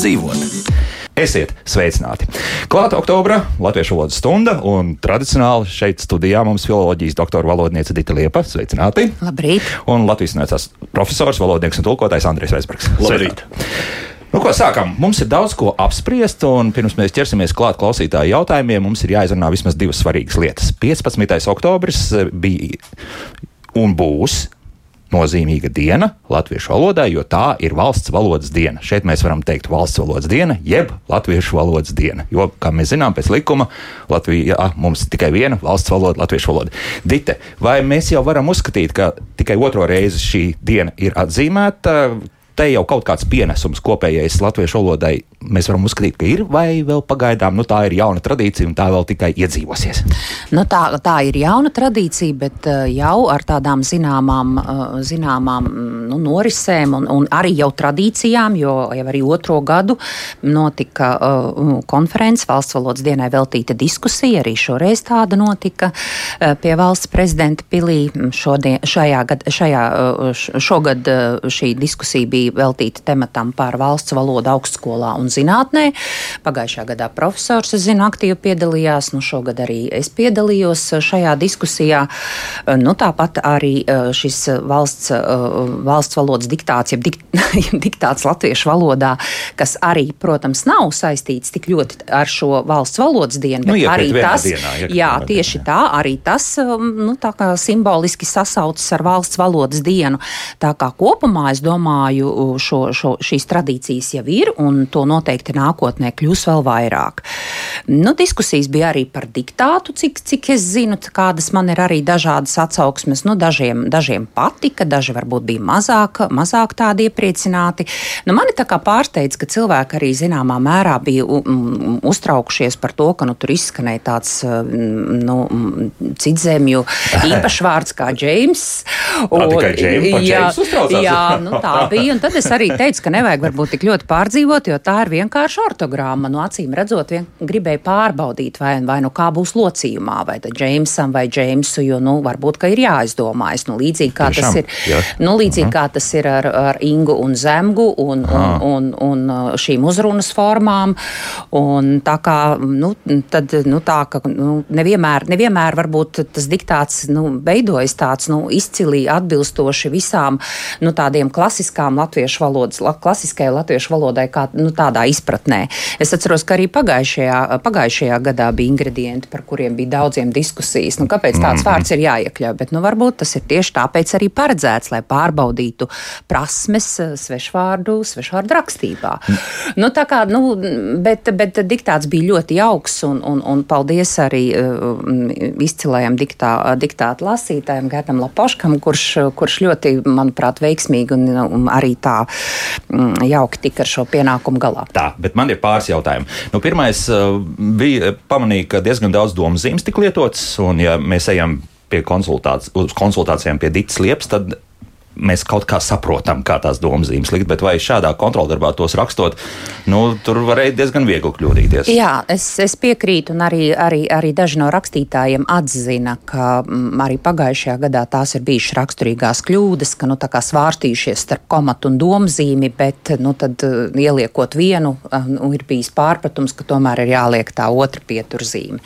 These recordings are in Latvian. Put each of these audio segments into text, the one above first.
dzīvot. Esiet sveicināti! Klāta oktobra Latviešu valodas stunda un tradicionāli šeit studijā mums filoloģijas doktora valodniece Dita Liepa. Sveicināti! Labrīt! Un Latvijas Universitātes profesors, valodnieks un tulkotājs Andrijs Vesbergs. Labrīt! Nu, ko sākam? Mums ir daudz ko apspriest, un pirms mēs ķersimies klāt klausītāju jautājumiem, mums ir jāizrunā vismaz divas svarīgas lietas. 15. oktobris bija un būs nozīmīga diena latviešu valodai, jo tā ir valsts valodas diena. Šeit mēs varam teikt valsts valodas diena, jeb latviešu valodas diena. Jo, kā mēs zinām, pēc likuma Latvijā mums ir tikai viena valsts valoda, latviešu valoda. Dite, vai mēs jau varam uzskatīt, ka tikai otro reizi šī diena ir atzīmēta? te jau kaut kāds pienesums kopējais latviešu valodai mēs varam uzskatīt, ka ir, vai vēl pagaidām nu, tā ir jauna tradīcija un tā vēl tikai iedzīvosies? Nu, tā, tā ir jauna tradīcija, bet uh, jau ar tādām zināmām, uh, zināmām nu, norisēm un, un arī jau tradīcijām, jo jau arī otro gadu notika uh, konferences valsts valodas dienai veltīta diskusija, arī šoreiz tāda notika uh, pie valsts prezidenta pilī. Šodien, šajā gad, šajā, uh, šogad šī diskusija bija veltīta tematam par valsts valodu augstskolā un zinātnē. Pagājušā gadā profesors, es zinu, aktīvi piedalījās, nu šogad arī es piedalījos šajā diskusijā. Nu, tāpat arī e, šis valsts, valsts valodas diktāts, jeb dikt, diktāts latviešu valodā, kas arī, protams, nav saistīts tik ļoti ar šo valsts valodas dienu, nu, arī tas, dienā, jā, tieši dienā. tā, arī tas, nu, tā kā simboliski sasaucas ar valsts valodas dienu. Tā kā kopumā es domāju, šo, šo, šīs tradīcijas jau ir, un to noteikti nākotnē kļūs vēl vairāk. Nu, diskusijas bija arī par diktātu, cik, cik es zinu, kādas man ir arī dažādas atsauksmes. Nu, dažiem, dažiem patika, daži varbūt bija mazāk, mazāk tādi iepriecināti. Nu, mani tā kā pārsteidz, ka cilvēki arī zināmā mērā bija uztraukušies par to, ka nu, tur izskanēja tāds nu, citzemju īpašvārds kā Džeims. Jā, jā, nu, tā bija un tad es arī teicu, ka nevajag varbūt tik ļoti pārdzīvot, jo tā ir vienkārši ortogramma. No nu, acīm redzot, vien, gribēju pārbaudīt, vai, vai nu kā būs locījumā, vai Džeimsam vai Džeimsu, jo nu, varbūt ir jāizdomājas. Nu, līdzīgi kā Tiešām, tas ir, jā. nu, līdzīgi uh -huh. kā tas ir ar, ar Ingu un Zemgu un, un, un, un uh, šīm uzrunas formām. Un tā kā, nu, tad, nu, tā, ka, nu, nevienmēr, nevienmēr varbūt tas diktāts nu, veidojas tāds nu, izcili atbilstoši visām nu, tādiem klasiskām latviešu valodas, klasiskajai latviešu valodai, kā nu, tādā izpratnē. Es atceros, ka arī pagājušajā, pagājušajā gadā bija ingredienti, par kuriem bija daudziem diskusijas. Nu, kāpēc tāds mm -hmm. vārds ir jāiekļauj? Bet nu, varbūt tas ir tieši tāpēc arī paredzēts, lai pārbaudītu prasmes eh, svešvārdu, svešvārdu rakstībā. Nu, kā, nu, bet, bet diktāts bija ļoti jauks un, un, un paldies arī uh, izcilajam diktā, diktātu lasītājam Gertam Lapoškam, kurš, kurš ļoti, manuprāt, veiksmīgi un, un arī tā mm, jauki tika ar šo pienākumu galā. Tā, bet man ir pāris jautājumu. Nu, pirmais bija pamanīt, ka diezgan daudz domu zīmes tika lietotas, un ja mēs ejam pie konsultāc konsultācijām pie Dītas Liepas, tad mēs kaut kā saprotam, kā tās domzīmes likt, bet vai šādā kontroldarbā tos rakstot, nu, tur varēja diezgan viegli kļūdīties. Jā, es, es piekrītu, un arī, arī, arī daži no rakstītājiem atzina, ka m, mm, arī pagājušajā gadā tās ir bijušas raksturīgās kļūdas, ka nu, svārstījušies starp komatu un domzīmi, bet nu, tad, uh, ieliekot vienu, uh, nu, ir bijis pārpratums, ka tomēr ir jāliek tā otra pieturzīme.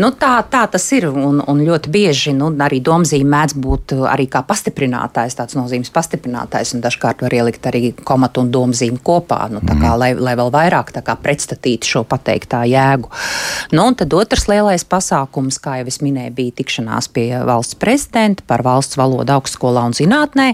Nu, tā, tā tas ir, un, un ļoti bieži nu, arī domzīme mēdz būt uh, arī kā pastiprinātājs tāds no nozīmes pastiprinātājs, un dažkārt var ielikt arī komatu un domzīmi kopā, nu, kā, mm. lai, lai vēl vairāk pretstatītu šo pateiktā jēgu. Nu, un tad otrs lielais pasākums, kā jau es minēju, bija tikšanās pie valsts prezidenta par valsts valodu augstskolā un zinātnē.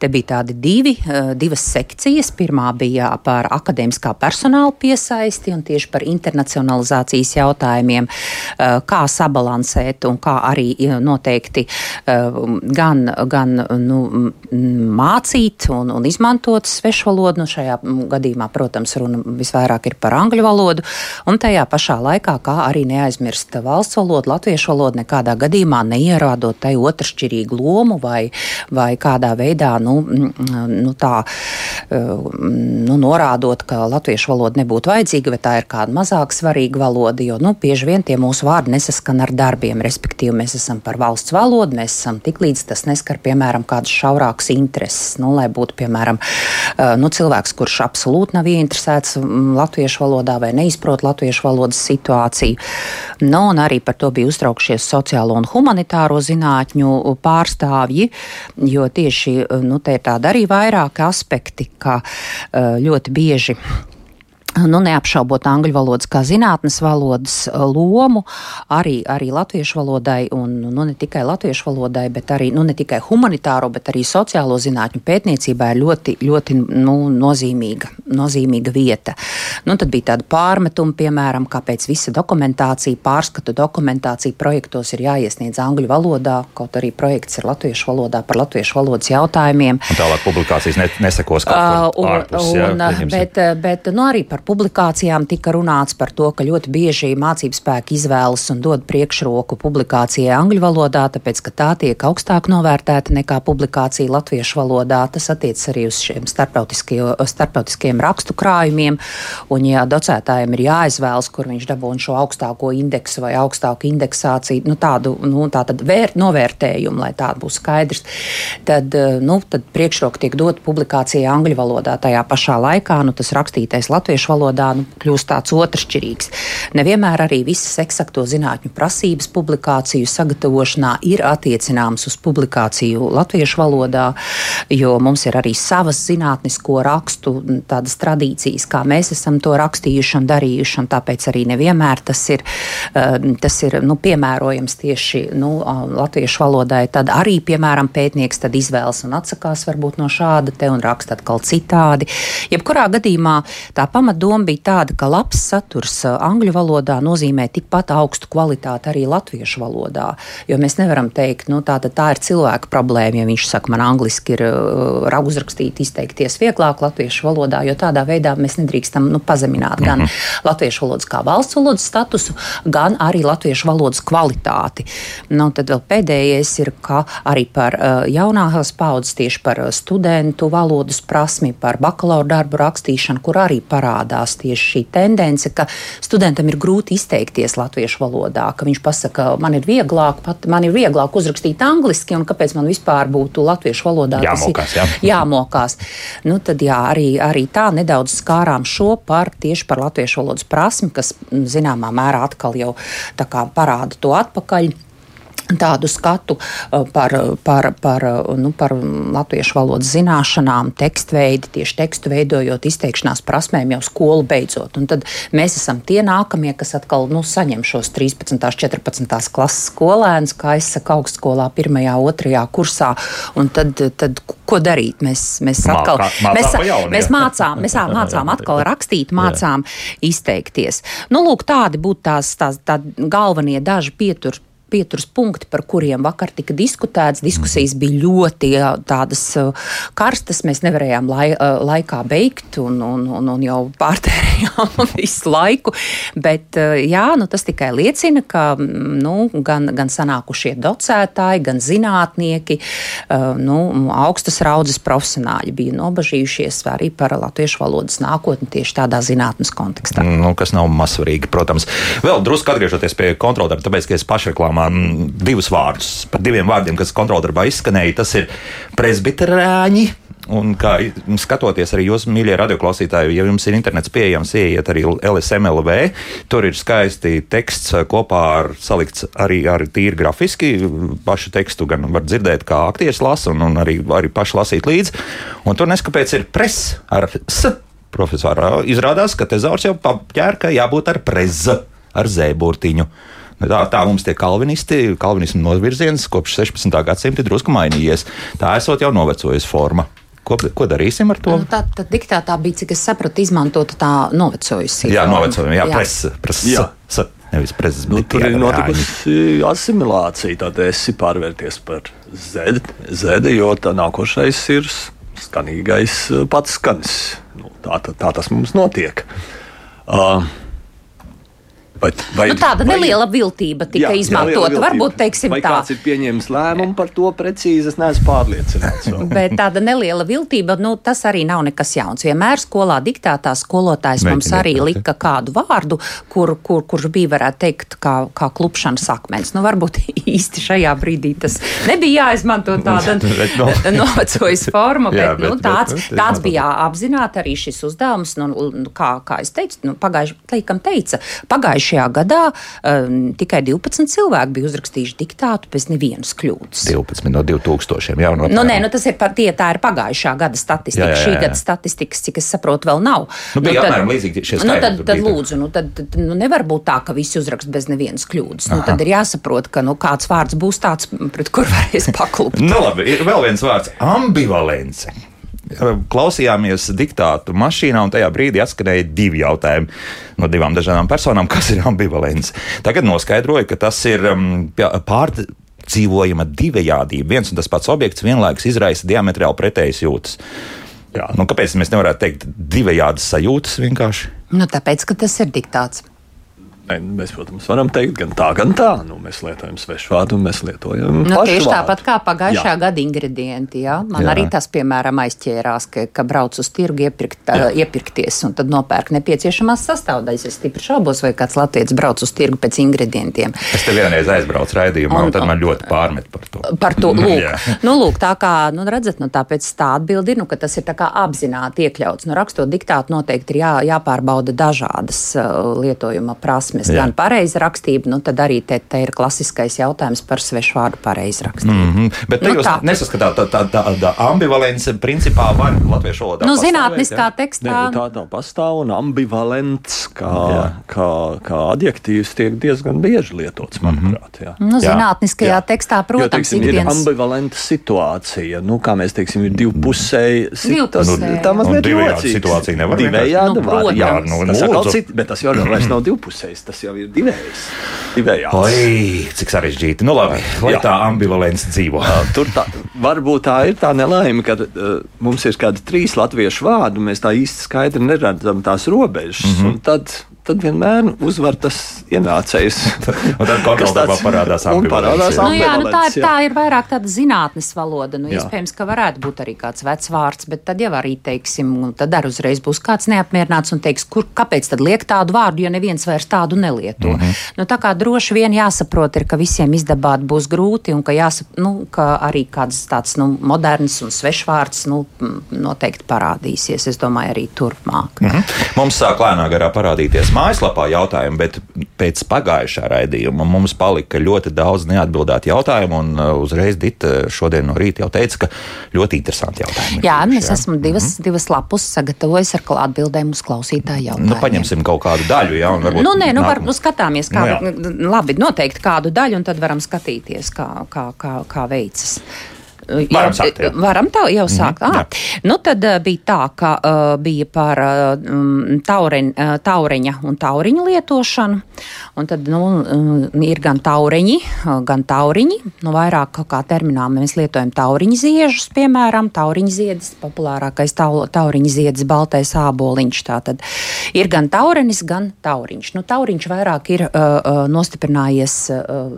Te bija tādi divi, eh, divas sekcijas. Pirmā bija par akadēmiskā personāla piesaisti un tieši par internacionalizācijas jautājumiem, eh, kā sabalansēt un kā arī eh, noteikti gan, gan nu, mācīt un, un izmantot svešu valodu. Nu, šajā gadījumā, protams, runa visvairāk ir par angļu valodu, un tajā pašā laikā, kā arī neaizmirst valsts valodu, latviešu valodu, nekādā gadījumā neierādot tai otršķirīgu lomu vai, vai kādā veidā nu, nu, tā, nu, norādot, ka latviešu valoda nebūtu vajadzīga, vai tā ir kāda mazāk svarīga valoda, jo nu, bieži vien tie mūsu vārdi nesaskan ar darbiem. Respektīvi, mēs esam par valsts valodu, mēs esam tik līdz tas neskar, piemēram, kādas šaurākas intereses. Nu, lai būtu, piemēram, nu, cilvēks, kurš absolūti nav ieinteresēts latviešu valodā vai neizprot latviešu valodas situāciju. Nu, un arī par to bija uztraukšies sociālo un humanitāro zinātņu pārstāvji, jo tieši nu, te ir tādi arī vairāki aspekti, ka ļoti bieži nu, neapšaubot angļu valodas kā zinātnes valodas uh, lomu, arī, arī latviešu valodai, un nu, ne tikai latviešu valodai, bet arī nu, ne tikai humanitāro, bet arī sociālo zinātņu pētniecībā ir ļoti, ļoti nu, nozīmīga, nozīmīga vieta. Nu, tad bija tāda pārmetuma, piemēram, kāpēc visa dokumentācija, pārskatu dokumentācija projektos ir jāiesniedz angļu valodā, kaut arī projekts ir latviešu valodā par latviešu valodas jautājumiem. Un tālāk publikācijas nesekos kaut kur uh, ārpus. Un, jā, uh, bet, bet nu, arī par publikācijām tika runāts par to, ka ļoti bieži mācību spēki izvēlas un dod priekšroku publikācijai angļu valodā, tāpēc, ka tā tiek augstāk novērtēta nekā publikācija latviešu valodā. Tas attiecas arī uz šiem starptautiskiem rakstu krājumiem, un ja docētājiem ir jāizvēlas, kur viņš dabūna šo augstāko indeksu vai augstāku indeksāciju, nu, tādu nu, tā vērt, novērtējumu, lai tā būtu skaidrs, tad, nu, tad priekšroka tiek dot publikācijai angļu valodā. Tajā pašā laikā nu, tas rakstītais latviešu valodā nu, kļūst tāds otršķirīgs. Nevienmēr arī visas eksakto zinātņu prasības publikāciju sagatavošanā ir attiecināmas uz publikāciju latviešu valodā, jo mums ir arī savas zinātnisko rakstu tādas tradīcijas, kā mēs esam to rakstījuši un darījuši, un tāpēc arī nevienmēr tas ir, um, tas ir nu, piemērojams tieši nu, latviešu valodai. Tad arī, piemēram, pētnieks tad izvēlas un atsakās varbūt no šāda te un raksta atkal citādi. Jebkurā gadījumā tā pamatdoma doma bija tāda, ka labs saturs angļu valodā nozīmē tikpat augstu kvalitāti arī latviešu valodā. Jo mēs nevaram teikt, nu, tā, tā ir cilvēka problēma, ja viņš saka, man angliski ir uh, uzrakstīt, izteikties vieglāk latviešu valodā, jo tādā veidā mēs nedrīkstam nu, pazemināt gan mm -hmm. latviešu valodas kā valsts valodas statusu, gan arī latviešu valodas kvalitāti. Nu, tad vēl pēdējais ir, ka arī par uh, jaunākās paudzes, tieši par studentu valodas prasmi, par bakalaura darbu rakstīšanu, kur arī parādās parādās tieši šī tendence, ka studentam ir grūti izteikties latviešu valodā, ka viņš pasaka, man ir vieglāk, pat, man ir vieglāk uzrakstīt angliski, un kāpēc man vispār būtu latviešu valodā jāmokās. Jā. jāmokās. Nu, tad jā, arī, arī tā nedaudz skārām šo par tieši par latviešu valodas prasmi, kas zināmā mērā atkal jau parāda to atpakaļ tādu skatu uh, par, par, par, nu, par latviešu valodas zināšanām, tekstveidi, tieši tekstu veidojot, izteikšanās prasmēm jau skolu beidzot. Un tad mēs esam tie nākamie, kas atkal nu, saņem šos 13. un 14. klases skolēnus, kā es saku, augstskolā, 1. un 2. kursā. Un tad, tad ko darīt? Mēs, mēs atkal Mākā, mēs, mēs mācām, mēs jā, mācām atkal rakstīt, mācām izteikties. Nu, lūk, tādi būtu tās, tās tā galvenie daži pieturi pieturas punkti, par kuriem vakar tika diskutēts. Diskusijas bija ļoti tādas karstas, mēs nevarējām lai, laikā beigt un, un, un, un jau pārtērējām visu laiku. Bet jā, nu, tas tikai liecina, ka nu, gan, gan sanākušie docētāji, gan zinātnieki, nu, augstas raudzes profesionāļi bija nobažījušies arī par latviešu valodas nākotni tieši tādā zinātnes kontekstā. Nu, kas nav mazsvarīgi, protams. Vēl drusku atgriežoties pie kontroldarba, tāpēc, ka es pašreklāmā man divus vārdus, par diviem vārdiem, kas kontroldarbā izskanēja. Tas ir presbiterāņi. Un kā skatoties arī jūsu mīļie radioklausītāji, ja jums ir internets pieejams, ieiet arī LSMLV. Tur ir skaisti teksts kopā ar salikts arī ar tīri grafiski. Pašu tekstu gan var dzirdēt, kā aktieris lasa, un, un arī, arī paši lasīt līdzi. Un tur neskapēc ir pres ar s. Profesorā izrādās, ka tezaurs jau paķēra, ka jābūt ar preza, ar zēburtiņu. Tā, tā mums tie kalvinisti, kalvinismu novirziens kopš 16. gadsimta drusku mainījies. Tā esot jau novecojusi forma. Ko, ko darīsim ar to? Nu, tā tad diktātā bija, cik es sapratu, izmantota tā novecojusi. Jā, novecojumi, jā, jā. presa. Pres, jā. Sa, nevis prezes, nu, tur ir notikusi asimilācija. Tad esi pārvērties par zedi, zedi, jo tā nākošais ir skanīgais pats skanis. Nu, tā, tā, tā tas mums notiek. Uh, Bet, vai, Nu, tāda vai- neliela viltība tika Jā, izmantota. Varbūt teiksim vai tā. kāds ir pieņēmis lēmumu par to precīzi, es neesmu pārliecināts. Bet tāda neliela viltība, nu, tas arī nav nekas jauns. Vienmēr skolā diktātā skolotājs mums Mēģiniet arī proti. lika kādu vārdu, kur, kur, kurš bija, varētu teikt, kā, kā klupšanas akmens. Nu, varbūt īsti šajā brīdī tas nebija jāizmanto tāda Bet, nu. novecojas forma, bet, Jā, bet nu, bet- tāds, bet- tāds bija apzināti arī šis uzdevums. Nu, nu, kā, kā es teicu, nu, pagājuši, teikam, teica, pagājušajā gadā um, tikai 12 cilvēki bija uzrakstījuši diktātu bez nevienas kļūdas. 12 no 2000. Jā, no Nu, nē, nu, tas ir, tie, tā ir pagājušā gada statistika. Jā, jā, jā, Šī gada statistikas, cik es saprotu, vēl nav. Nu, bija apmēram līdzīgi šie Nu, skaitļi tad, tur tad bija. lūdzu, nu, tad, tad nu, nevar būt tā, ka visi uzrakst bez nevienas kļūdas. Nu, tad ir jāsaprot, ka nu, kāds vārds būs tāds, pret kur varēs paklupt. Nu, labi, ir vēl viens vārds - ambivalence. Klausījāmies diktātu mašīnā, un tajā brīdī atskanēja divi jautājumi no divām dažādām personām, kas ir ambivalence. Tagad noskaidroju, ka tas ir um, pie- pārdzīvojama divējādība. Viens un tas pats objekts vienlaikus izraisa diametrāli pretējas jūtas. Jā, nu, kāpēc mēs nevarētu teikt divējādas sajūtas vienkārši? Nu, tāpēc, ka tas ir diktāts. Nē, mēs, protams, varam teikt gan tā, gan tā. Nu, mēs lietojam svešvārdu, un mēs lietojam Nu, pašu tieši vārdu. tāpat kā pagājušā Jā. gada ingredienti. Jā? Man Jā. jā. arī tas, piemēram, aizķērās, ka, ka brauc uz tirgu iepirkt, uh, iepirkties un tad nopērk nepieciešamās sastāvdaļas. Es stipri šaubos, vai kāds latviečs brauc uz tirgu pēc ingredientiem. Es te vienreiz aizbraucu raidījumā, un, Un- tad man ļoti pārmet par to. Par to lūk, Jā. nu, lūk tā kā, nu, redzat, nu, tāpēc tā atbildi ir, nu, ka tas ir tā kā apzināti iekļauts. Nu, rakstot diktātu noteikti ir jā, jāpārbauda dažādas uh, lietojuma prasmes, Jā. gan pareizrakstība, nu, tad arī te, te ir klasiskais jautājums par svešvārdu pareizrakstību. Mm -hmm. Bet Nu, nu, jūs tā. nesaskatāt, tā, tā, tā, tā ambivalence principā var latviešu valodā. Nu, zinātniskā tekstā. nu, tā tā pastāv un ambivalents kā, Jā. kā, kā adjektīvs tiek diezgan bieži lietots, manuprāt. Jā. Nu, Jā, zinātniskajā jā. tekstā, Jo, protams, teiksim, ir ikdienas. ambivalenta situācija. Nu, kā mēs teiksim, ir divpusēji Divpusēja. Tā mazliet Un divējāda jocīgs. situācija nevar Divējāda Nu, var, jā, protams. nu, Nu, tas atkal lūdzu. cit, bet tas jau vairs nav divpusējs, tas jau ir. Divējāds. Oi, cik sarežģīti. Nu, labi, lai Jā. tā ambivalence dzīvo. Tur tā, varbūt tā ir tā nelaime, ka uh, mums ir kādi trīs latviešu vārdi, un mēs tā īsti skaidri neredzam tās robežas. Mm -hmm. Tad, tad vienmēr uzvar tas ienācējs. Un tad kontroldarbā parādās un parādās ambivalence, jā. Nu, jā, nu, tā, ir, tā ir vairāk tāda zinātnes valoda. Nu, Jā. iespējams, ka varētu būt arī kāds vecs vārds, bet tad jau arī, teiksim, un tad arī uzreiz būs kāds neapmierināts un teiks, kur, kāpēc tad liek tādu vārdu, ja neviens vairs tādu nelieto. Mm -hmm. nu, tā kā droši vien jāsaprot, ir, ka visiem izdabāt būs grūti un ka, jāsap, nu, ka arī kāds tāds nu, moderns un svešvārds nu, noteikti parādīsies. Es domāju, arī turpmāk. Mm -hmm. Mums sāk lēnā garā parādīties mājaslapā jautājumi, bet pēc pagājušā raidījuma mums palika ļoti daudz neatbildētu jautājumu. Un uh, uzreiz Dita šodien no rīta jau teica, ka ļoti interesanti jautājumi. Jā, bijuši, es esmu divas, mm -hmm. divas lapus sagatavojis ar atbildēm uz klausītāju jautājumiem. Nu, paņemsim kaut kādu daļu, jā, un varbūt Nu, nē, nu, nākamā- var, nu, skatāmies, Nu, kādu, jā. nu, labi, noteikti kādu daļu, un tad varam skatīties, kā, kā, kā, kā veicas. Varam sākt, jā. Varam tā jau sākt. Mm. -hmm, nu, tad uh, bija tā, ka uh, bija par uh, taureņ, uh, taureņa un tauriņu lietošanu. Un tad nu, um, ir gan taureņi, uh, gan tauriņi. Nu, vairāk kā terminā mēs lietojam tauriņu ziežus, piemēram, tauriņu ziedus, populārākais tau, tauriņu ziedus, baltais āboliņš. Tātad ir gan taurenis, gan tauriņš. Nu, tauriņš vairāk ir uh, uh, nostiprinājies uh,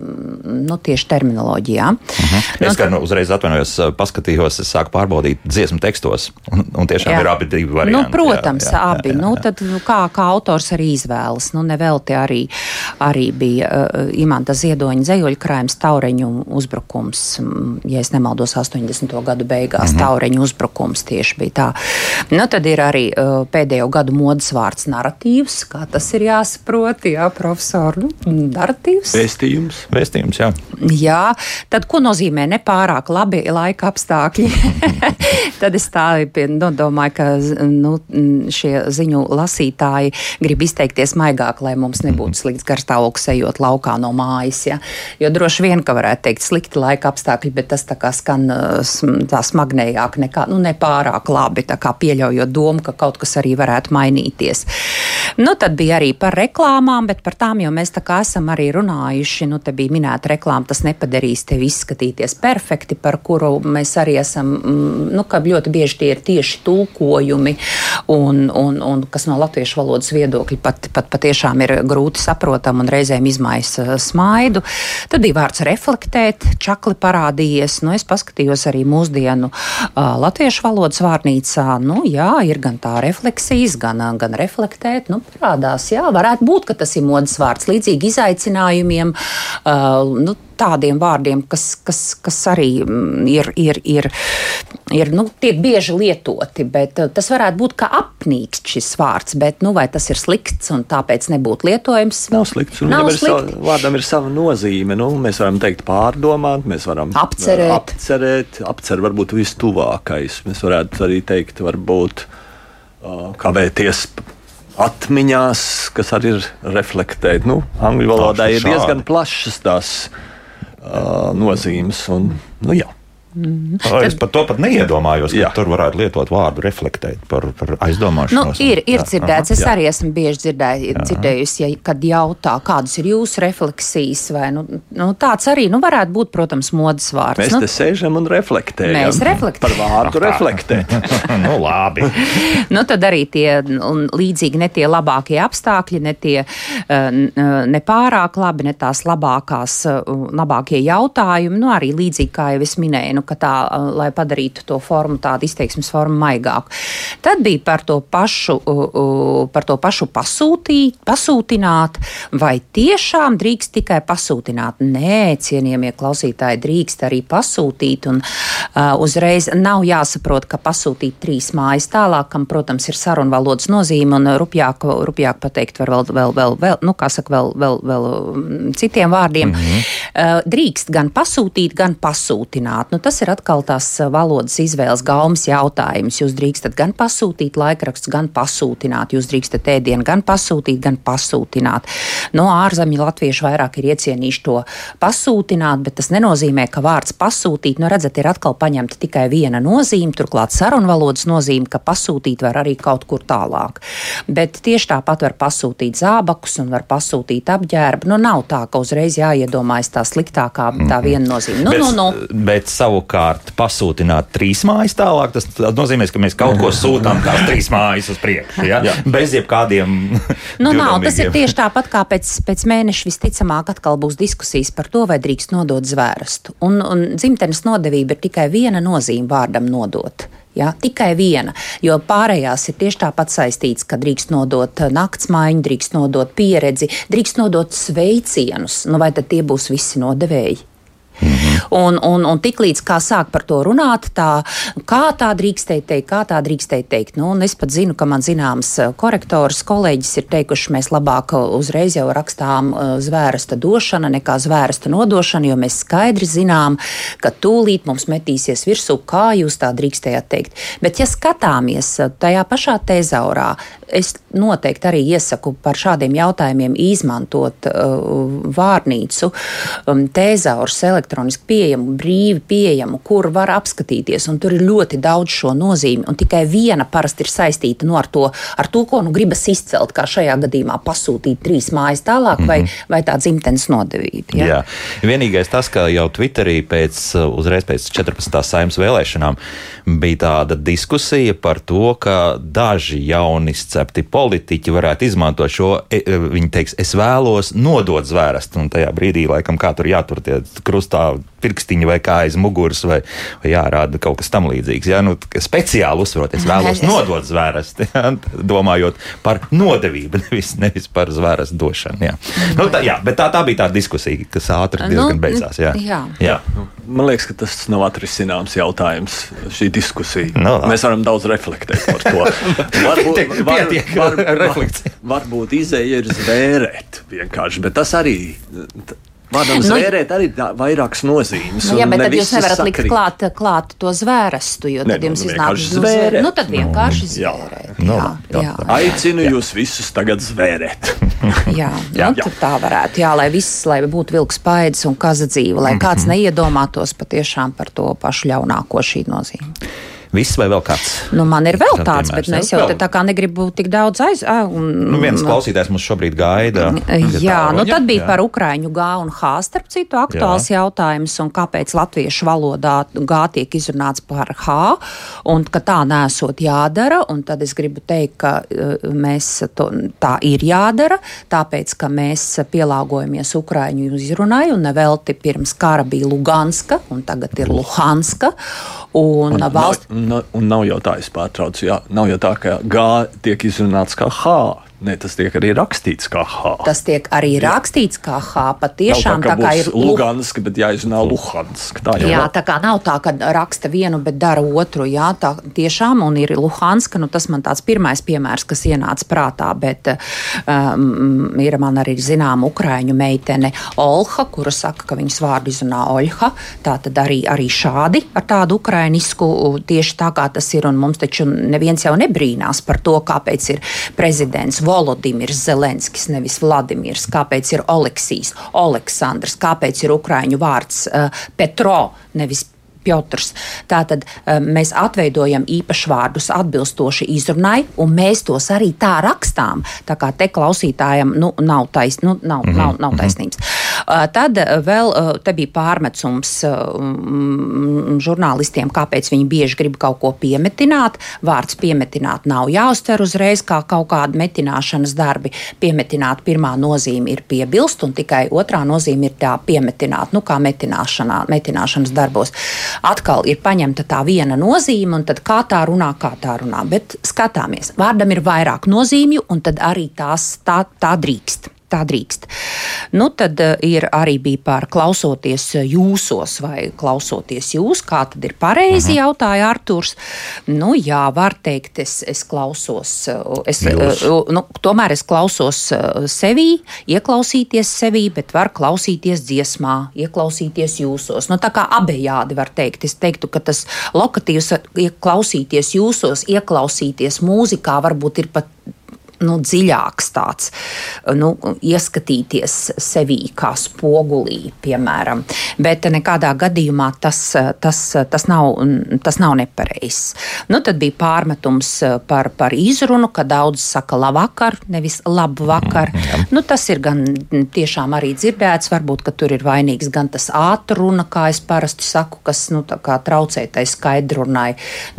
nu, tieši terminoloģijā. Nu, Es kā nu, uzreiz atvainojos, paskatījos, es sāku pārbaudīt dziesmu tekstos. Un, un tiešām Jā. ir abi divi varianti. Nu, protams, jā, jā, abi. jā, jā, Nu, jā. tad, nu, kā, kā autors arī izvēlas. Nu, nevelti arī, arī bija uh, Imants Ziedoņa dzējoļu krājums Taureņu uzbrukums. mm, Ja es nemaldos, 80. gadu beigās mm. -hmm. Taureņu uzbrukums tieši bija tā. Nu, tad ir arī uh, pēdējo gadu modes vārds narratīvs. Kā tas ir jāsaprot, jā, profesor? Nu, narratīvs. Vēstījums. Vēstījums, jā. Jā, tad ko nozīmē nepārāk labi laika apstākļi? tad es tā nu, domāju, ka nu, šie ziņu lasītāji grib izteikties maigāk, lai mums nebūtu slikts garstāvoklis ejot laukā no mājas. Ja? Jo droši vien, ka varētu teikt slikti laika apstākļi, bet tas tā kā skan tā smagnējāk, nekā, nu, nepārāk labi, tā kā pieļaujot domu, ka kaut kas arī varētu mainīties. Nu, tad bija arī par reklāmām, bet par tām jau mēs tā kā esam arī runājuši. Nu, te bija minēta reklāma, tas nepadarīs tevi izskatīties perfekti, par kuru mēs arī esam, mm, nu, ka ļoti bieži tie ir tieši tulkojumi, un, un, un kas no latviešu valodas viedokļa pat, pat patiešām ir grūti saprotam un reizēm izmaisa smaidu. Tad bija vārds reflektēt, čakli parādījies. Nu, es paskatījos arī mūsdienu uh, latviešu valodas vārnīcā. Nu, jā, ir gan tā refleksijas, gan, gan reflektēt. Nu, parādās, jā, varētu būt, ka tas ir modes vārds. Līdzīgi izaicinājumiem, uh, nu, tādiem vārdiem, kas, kas, kas arī mm, ir, ir, ir, ir nu, tiek bieži lietoti. Bet tas varētu būt kā apnīks šis vārds, bet nu, vai tas ir slikts un tāpēc nebūtu lietojams? Nav slikts. Nav ir slikti. Savu, vārdam ir sava nozīme. Nu, mēs varam teikt, pārdomāt, mēs varam apcerēt. apcerēt apcer varbūt vistuvākais. Mēs varētu arī teikt, varbūt uh, kavēties atmiņās, kas arī ir reflektēt. Nu, angļu valodā ir diezgan plašas tās uh, nozīmes. Un, nu, jā. Mm. Es par to pat neiedomājos, ka jā. tur varētu lietot vārdu reflektēt par, par aizdomāšanos. Nu, ir ir dzirdēts, es jā. arī esmu bieži dzirdēju, dzirdējusi, ja, kad jautā, kādas ir jūsu refleksijas, vai nu, nu, tāds arī nu, varētu būt, protams, modes vārds. Mēs nu, te sēžam un reflektējam. Mēs reflektējam. Par vārdu reflektēt. nu, labi. nu, tad arī tie līdzīgi ne tie labākie apstākļi, ne tie ne pārāk labi, ne tās labākās, labākie jautājumi, nu, arī līdzīgi kā jau es minēju. Nu, ka tā, lai padarītu to formu, tādu izteiksmes formu maigāku. Tad bija par to pašu, par to pašu pasūtīt, pasūtināt, vai tiešām drīkst tikai pasūtināt. Nē, cienījamie klausītāji, drīkst arī pasūtīt, un uzreiz nav jāsaprot, ka pasūtīt trīs mājas tālāk, kam, protams, ir sarunvalodas nozīme, un rupjāk, rupjāk pateikt var vēl, vēl, vēl, vēl nu, kā saka, vēl, vēl, vēl citiem vārdiem. Mm -hmm. drīkst gan pasūtīt, gan pasūtināt. Nu, tas tas ir atkal tās eh, valodas izvēles gaumas jautājums. Jūs drīkstat gan pasūtīt laikrakstus, gan pasūtināt. Jūs drīkstat ēdienu gan pasūtīt, gan pasūtināt. No ārzemju latviešu vairāk ir iecienījuši to pasūtināt, bet tas nenozīmē, ka vārds pasūtīt, nu redzat, ir atkal paņemta tikai viena nozīme, turklāt sarunvalodas nozīme, ka pasūtīt var arī kaut kur tālāk. Bet tieši tāpat var pasūtīt zābakus un var pasūtīt apģērbu. Nu, nav tā, ka uzreiz jāiedomājas tā sliktākā, tā mhm. viena nozīme. Nu, bet, nu, nu. bet savu savukārt pasūtināt trīs mājas tālāk, tas nozīmē, ka mēs kaut ko sūtām tās trīs mājas uz priekšu. Ja? Bez jebkādiem. nu, nav, tas ir tieši tāpat kā pēc, pēc mēneša visticamāk atkal būs diskusijas par to, vai drīkst nodot zvērestu. Un, un dzimtenes nodevība ir tikai viena nozīme vārdam nodot. Ja, tikai viena, jo pārējās ir tieši tāpat saistīts, ka drīkst nodot naktsmaiņu, drīkst nodot pieredzi, drīkst nodot sveicienus. Nu, vai tad tie būs visi nodevēji? Mhm. Un, un, un tiklīdz kā sāk par to runāt, tā, kā tā drīkstēja teikt, kā tā drīkstēja teikt. Nu, es pat zinu, ka man zināms eh, korektors, kolēģis ir teikuši, mēs labāk uzreiz jau rakstām eh, zvērsta došana nekā zvērsta nodošana, jo mēs skaidri zinām, ka tūlīt mums metīsies virsū, kā jūs tā drīkstējāt teikt. Bet, ja skatāmies eh, tajā pašā tezaurā, es noteikti arī iesaku par šādiem jautājumiem izmantot uh, vārnīcu, um, tēzaurs elektroniski pieejamu, brīvi pieejamu, kur var apskatīties. Tur ir ļoti daudz šo nozīmi, un tikai viena parasti ir saistīta nu, ar, to, ar to, ko nu gribas izcelt, kā šajā gadījumā pasūtīt trīs mājas tālāk, mm -hmm. vai, mhm. vai tā dzimtenes nodevība. Ja? Jā. Vienīgais tas, ka jau Twitterī pēc, uzreiz pēc 14. saimnes vēlēšanām bija tāda diskusija par to, ka daži jauni izcepti politiķi varētu izmantot šo, e, e, viņi teiks, es vēlos nodot zvērestu, un tajā brīdī, laikam, kā tur jātur tie krustā pirkstiņi vai kā aiz muguras, vai, vai jārāda kaut kas tam līdzīgs. Ja? Nu, speciāli uzsveroties, vēlos nodot zvērstu, ja? domājot par nodevību, nevis, nevis par zvērstu došanu. Ja? Nu, tā, jā, bet tā, tā bija tā diskusija, kas ātri nu, diezgan beidzās. Jā. Jā. Jā. Man liekas, ka tas nav atrisināms jautājums, šī diskusija. No, nu, Mēs varam daudz reflektēt par to. varbūt, var, var, var, varbūt izēja ir zvērēt vienkārši, bet tas arī. Vārdam nu, zvērēt arī vairākas nozīmes. Nu, jā, bet tad jūs nevarat likt klāt, klāt to zvērestu, jo tad ne, jums nu, iznāk zvērēt. Nu, tad vienkārši zvērēt. Jā. Jā, jā, jā, Aicinu jā. jūs visus tagad zvērēt. jā, jā. Nu, tā varētu. Jā, lai viss, lai būtu vilks paēdis un kaza dzīve, lai kāds mhm. neiedomātos patiešām par to pašu ļaunāko šī nozīme. Viss vai vēl kāds? Nu, man ir vēl tāds, piemērs, bet nu, es jau tā kā negribu tik daudz aiz. ā, Un, Nu, viens klausītājs mums šobrīd gaida. Jā, nu tad bija Jā. par Ukrāņu G un H, starp citu, aktuāls Jā. jautājums, un kāpēc latviešu valodā G tiek izrunāts par H, un ka tā nesot jādara, un tad es gribu teikt, ka mēs to, tā ir jādara, tāpēc, ka mēs pielāgojamies Ukrāņu izrunai, un nevelti pirms kara bija Luganska, un tagad ir Luhanska, un, un valsts. Nav, un nav jau tā, es pārtraucu, jā, nav jau tā, ka G tiek izrunāts kā H. Nē, tas tiek arī rakstīts kā H. Tas tiek arī rakstīts kā H. Patiešām tā, tā kā ir Lu- Luganska, bet jāizrunā Luhanska. Tā jau Jā, nav. tā kā nav tā, ka raksta vienu, bet dara otru. Jā, tā tiešām un ir Luhanska. Nu, tas man tāds pirmais piemērs, kas ienāca prātā, bet um, ir man arī zināma ukraiņu meitene Olha, kura saka, ka viņas vārdu izrunā Oļha. Tā tad arī, arī šādi ar tādu ukrainisku tieši tā kā tas ir. Un mums taču neviens jau nebrīnās par to, kāpēc ir prezidents Volodimirs Zelenskis, nevis Vladimirs, kāpēc ir Oleksijs, Aleksandrs, kāpēc ir ukraiņu vārds uh, Petro, nevis Piotrs. Tātad um, mēs atveidojam īpašvārdus atbilstoši izrunai, un mēs tos arī tā rakstām. Tā kā te klausītājam nu, nav, tais, nu, nav, mm -hmm. nav, nav taisnības. Uh, tad uh, vēl uh, te bija pārmetsums uh, žurnālistiem, kāpēc viņi bieži grib kaut ko piemetināt. Vārds piemetināt nav jāuztver uzreiz kā kaut kāda metināšanas darbi. Piemetināt pirmā nozīme ir piebilst, un tikai otrā nozīme ir tā piemetināt, nu kā metināšanā, metināšanas darbos. Atkal ir paņemta tā viena nozīme, un tad kā tā runā, kā tā runā. Bet skatāmies, vārdam ir vairāk nozīmju, un tad arī tās tā, tā drīkst. Tā drīkst. Nu, tad uh, ir arī bija par klausoties eh, jūsos vai klausoties jūs, kā tad ir pareizi, Mhm. jautāja Artūrs. Nu, jā, var teikt, es, es klausos, uh, es, Jūs. nu, tomēr es klausos sevī, ieklausīties sevī, bet var klausīties dziesmā, ieklausīties jūsos. Nu, tā kā abejādi var teikt. Es teiktu, ka tas lokatīvs ieklausīties jūsos, ieklausīties mūzikā varbūt ir pat nu, dziļāks tāds, nu, ieskatīties sevī kā spogulī, piemēram. Bet nekādā gadījumā tas, tas, tas, nav, tas nav nepareizs. Nu, tad bija pārmetums par, par izrunu, ka daudz saka labvakar, nevis labvakar. Nu, tas ir gan tiešām arī dzirdēts, varbūt, ka tur ir vainīgs gan tas ātruna, kā es parasti saku, kas nu, traucē tai skaidrunai.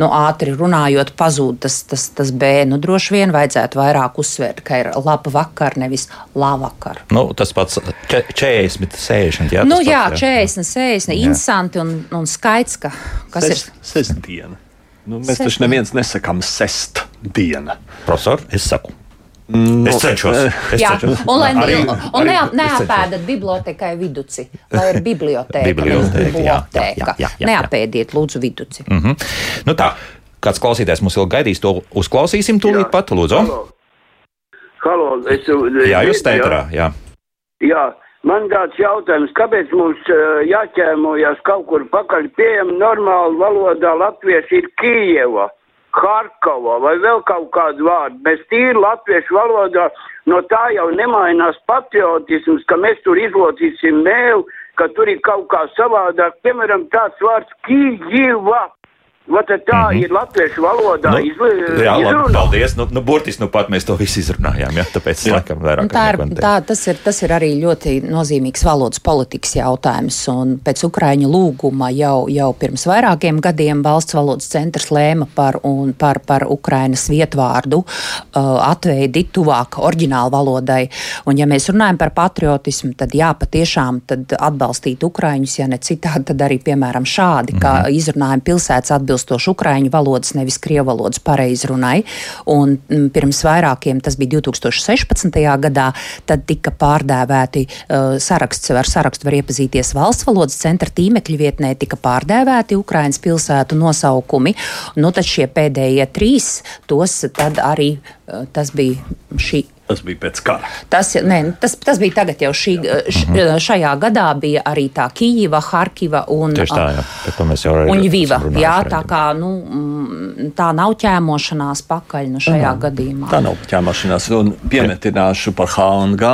Nu, ātri runājot, pazūd tas, tas, tas B. Nu, droši vien vajadzētu vairāk uzsvērt, ka ir laba vakar, nevis lāvakar. Nu, tas pats če- 40, 60. Jā, Nu, jā, pats, 40, 60, Jā. interesanti un, un skaits, ka, kas Ses, ir. sestdiena. Nu, mēs Sestdiena. taču neviens nesakām sestdiena. Profesor, es saku. Nu, Es cenšos. Es Jā, cenšos. un, lai, Arī- un, arī ne, neapēdat bibliotekai viduci, lai ir biblioteka, Biblioteka, jā, jā, jā, jā, jā. Neapēdiet, lūdzu, viduci. Mhm. Nu tā, kāds klausītājs mums vēl gaidīs, to uzklausīsim tūlīt Jā. pat, lūdzu. Halo. Halo, es, Jā, jūs teitrā, jā. Jā, man tāds jautājums, kāpēc mums uh, jāķēmojas kaut kur pakaļ pieejam normāli valodā latvieši ir Kijeva, Harkova vai vēl kaut kādu vārdu. Mēs tīri latviešu valodā, no tā jau nemainās patriotisms, ka mēs tur izlocīsim mēlu, ka tur ir kaut kā savādāk. Piemēram, tāds vārds Kijeva. Vai tad tā mm -hmm. ir latviešu valodā Nu, izli, jā, labi, paldies. Nu, nu, burtiski nu pat mēs to visu izrunājām, jā, tāpēc jā. laikam vairāk Un Tā ir, tā, tas, ir, tas ir arī ļoti nozīmīgs valodas politikas jautājums. un Pēc Ukrāņu lūguma jau, jau pirms vairākiem gadiem valsts valodas centrs lēma par, un, par, par Ukrainas vietvārdu uh, atveidi tuvāk oriģinālu valodai. Un, ja mēs runājam par patriotismu, tad jā, patiešām tad atbalstīt Ukrāņus, ja ne citādi, tad arī piemēram šādi, mm -hmm. kā izrunājam pilsētas atbilstoši Ukrāņu valodas, nevis Krievu valodas pareizrunai. Un mm, pirms vairākiem, tas bija 2016. gadā, tad tika pārdēvēti uh, saraksts, ar sarakstu var iepazīties valsts valodas centra tīmekļa vietnē, tika pārdēvēti Ukrainas pilsētu nosaukumi. Nu, tad šie pēdējie trīs, tos tad arī uh, tas bija šī Tas bija pēc kara. Tas, ne, tas, tas bija tagad jau šī, š, šajā gadā, bija arī tā Kijava, Harkiva un, tā, jā. Jā, tā kā nu, mm, tā nav ķēmošanās pakaļ nu, šajā gadījumā. Tā nav ķēmašanās. Un piemetināšu par H un G.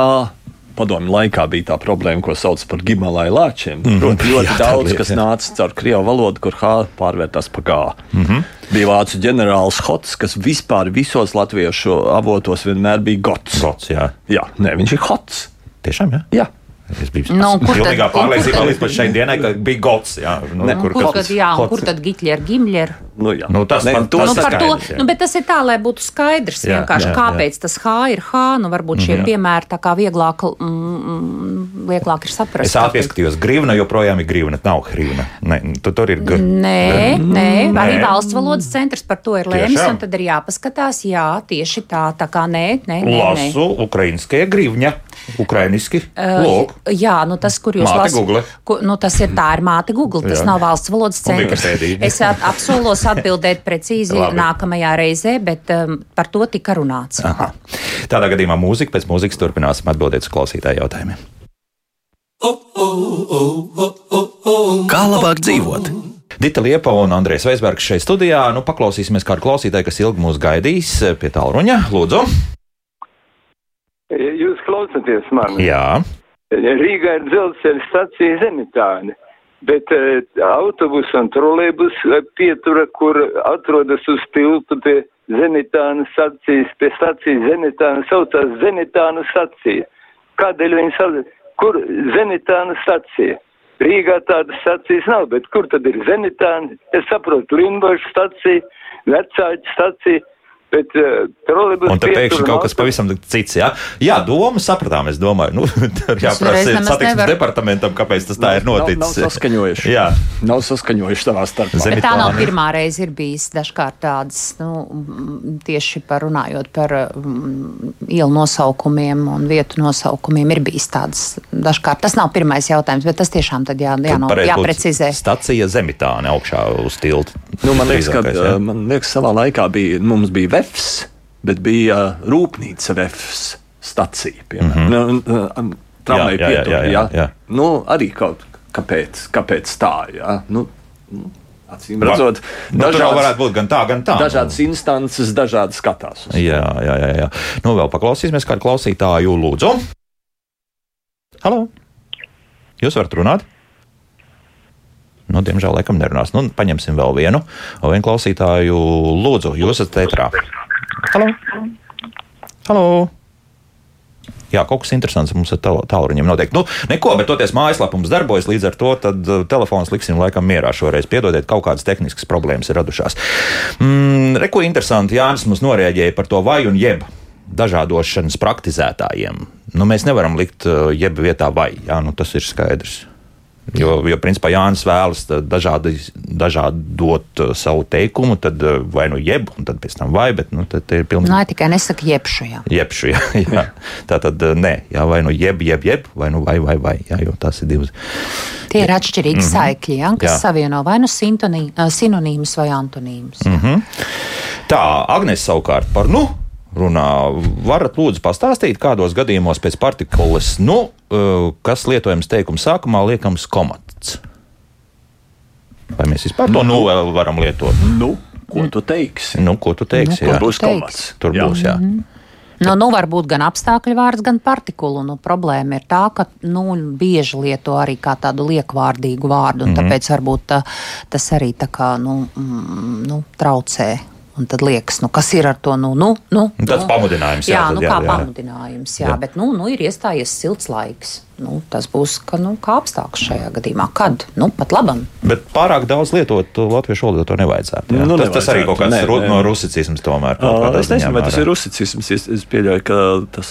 padomju laikā bija tā problēma, ko sauc par gimalai lāčiem. Mm -hmm. Proti, ļoti Jā, daudz, lieta, kas jā. nāca caur krievu valodu, kur H pārvērtās par G. Mm -hmm. Bija vācu ģenerālis Hots, kas vispār visos latviešu avotos vienmēr bija gots. Gots, jā. Jā, nē, viņš ir Hots. Tiešām, jā. Jā. Es biju Nu, kur kur pārliecībā tad- līdz pat šai dienai, ka bija gods. Jā, nu, Ne, Un kur, Hots. tad, jā, un kur tad Gitļer, Gimļer? Nu, jā. Nu, tas pat- to tas Nu, to, skaidrs, jā. nu, bet tas ir tā, lai būtu skaidrs Jā, vienkārši, jā, kāpēc tas H ir H. Nu, varbūt šie Mhm. piemēri tā kā vieglāk, mm, vieglāk ir saprast. Es ātri ieskatījos, grīvna joprojām ir grīvna, nav hrīvna. Nē, tu, tur ir g. Nē, nē, arī Nē. valsts valodas centrs par to ir lēmis, un tad ir jāpaskatās, jā, tieši tā, tā kā nē, nē, nē. Lasu ukrainiskie grīvņa, ukrainiski. Lūk. Jā, nu tas, kur jūs ku, nu tas ir tā ir māte Google, tas Jā. nav valsts valodas centrs. Es at, apsolos atbildēt precīzi nākamajā reizē, bet um, par to tika runāts. Aha. Tādā gadījumā mūzika, pēc mūzikas turpināsim atbildēt uz klausītāju jautājumiem. Kā labāk dzīvot? Dita Liepa un Andrēs Veisbergs šeit studijā. Nu, paklausīsimies kādu klausītāju, kas ilgi mūs gaidīs pie tālruņa. Lūdzu! Jūs klausāties mani? Jā, Rīgā ir dzelzceļa stacija Zemitāne, bet uh, autobus un trolēbus uh, pietura, kur atrodas uz tiltu pie Zemitānas stacijas, pie stacijas Zemitāna, saucās Zemitāna stacija. Kādēļ viņi sauc? Kur Zemitāna stacija? Rīgā tādas stacijas nav, bet kur tad ir Zemitāna? Es saprotu, Limbaša stacija, Vecāķa stacija, bet uh, un te pēkšņi kaut kas pavisam cits. Jā, jā doma sapratām, es domāju. Nu, jāprasa satiksmes nevar- departamentam, kāpēc tas tā ir Nav, nav noticis. saskaņojuši. Jā. Nav saskaņojuši savā starpā. Zemi- Bet tā nav pirmā reize, ir bijis dažkārt tādas, nu, tieši par runājot par mm, ielu nosaukumiem un vietu nosaukumiem, ir bijis tādas dažkārt. Tas nav pirmais jautājums, bet tas tiešām tad jā, jā, būtu jāprecizē. Stacija Zemitāne augšā uz tilta. Nu, man liekas, ka jā. man liekas, savā laikā bija, mums bija VEFS, bet bija uh, rūpnīca VEFS stacija. Piemēram, mm -hmm. Tramvaja Jā, jā, jā. Nu, arī kaut kāpēc, kāpēc tā, jā. Nu, nu, acīm redzot, Nu, dažādas, varētu būt gan tā, gan tā. dažādas instances, dažādi skatās. Jā, jā, jā. jā. Nu, vēl paklausīsimies kādu klausītāju, lūdzu. Halo! Jūs varat runāt? Nu, diemžēl, laikam nerunās. Nu, paņemsim vēl vienu. Vēl vienu klausītāju, lūdzu, jūs esat ētrā. Halo! Halo! Jā, kaut kas interesants mums ar tāl- tālruņiem noteikti. Nu, neko, bet toties mājaslapā mums darbojas, līdz ar to tad, uh, telefons liksim laikam mierā šoreiz. Piedodiet, kaut kādas tehniskas problēmas ir radušās. Mm, Reko interesanti, Jānis mums noreaģēja par to vai un jeb dažādošanas praktizētājiem. Nu, mēs nevaram likt uh, jeb vietā vai, jā, nu, tas ir skaidrs. Jo, jo principā Jānis vēlas tā dažādi, dažādot uh, savu teikumu, tad uh, vai nu jeb, un tad pēc tam vai, bet nu, tad ir pilnīgi. Nē, tikai nesaka jebšu. Jā. Jebšu, jā, jā. Tā tad nē, jā, vai nu jeb, jeb, jeb, vai nu vai, vai, vai, jā, jo tas ir divas. Tie ir atšķirīgi mm -hmm. saikļi, ja, kas Jā. jā. savieno vai nu sinonīmus vai antonīmus. Mm Mhm. Tā, Agnēs savukārt par nu. Runā, varat lūdzu pastāstīt, kādos gadījumos pēc partikulas, nu, uh, kas lietojams teikuma sākumā, liekams komats. Vai mēs vispār to nu vēl varam lietot? Nu, ko tu teiksi? Nu, ko tu teiksi? Nu? Tur būs komats. Tur Jā. būs, jā. Nu, nu, var būt gan apstākļu vārds, gan partikulu. Nu, problēma ir tā, ka nu, bieži lieto arī kā tādu liekvārdīgu vārdu, un mm -hmm. tāpēc varbūt tā, tas arī tā kā, nu, mm, nu, traucē. Un tad liekas, nu, kas ir ar to? Nu, nu, nu, Nu, tāds nu. pamudinājums, jā, Jā, tad nu, jā, kā jā. pamudinājums, jā, Jā. bet nu, nu, ir iestājies silts laiks. Nu, tas būs ka, nu, kā apstākļus šajā gadījumā. Kad? Nu, pat labam. Bet pārāk daudz lietot latviešu valodu to nevajadzētu. Jā. Nu, tas, tas arī nevajadzētu, kaut kāds nē, ru, nē. no rusicisms tomēr. kaut Uh, es nezinu, vai tas ir rusicisms. Es, es pieļauju, ka tas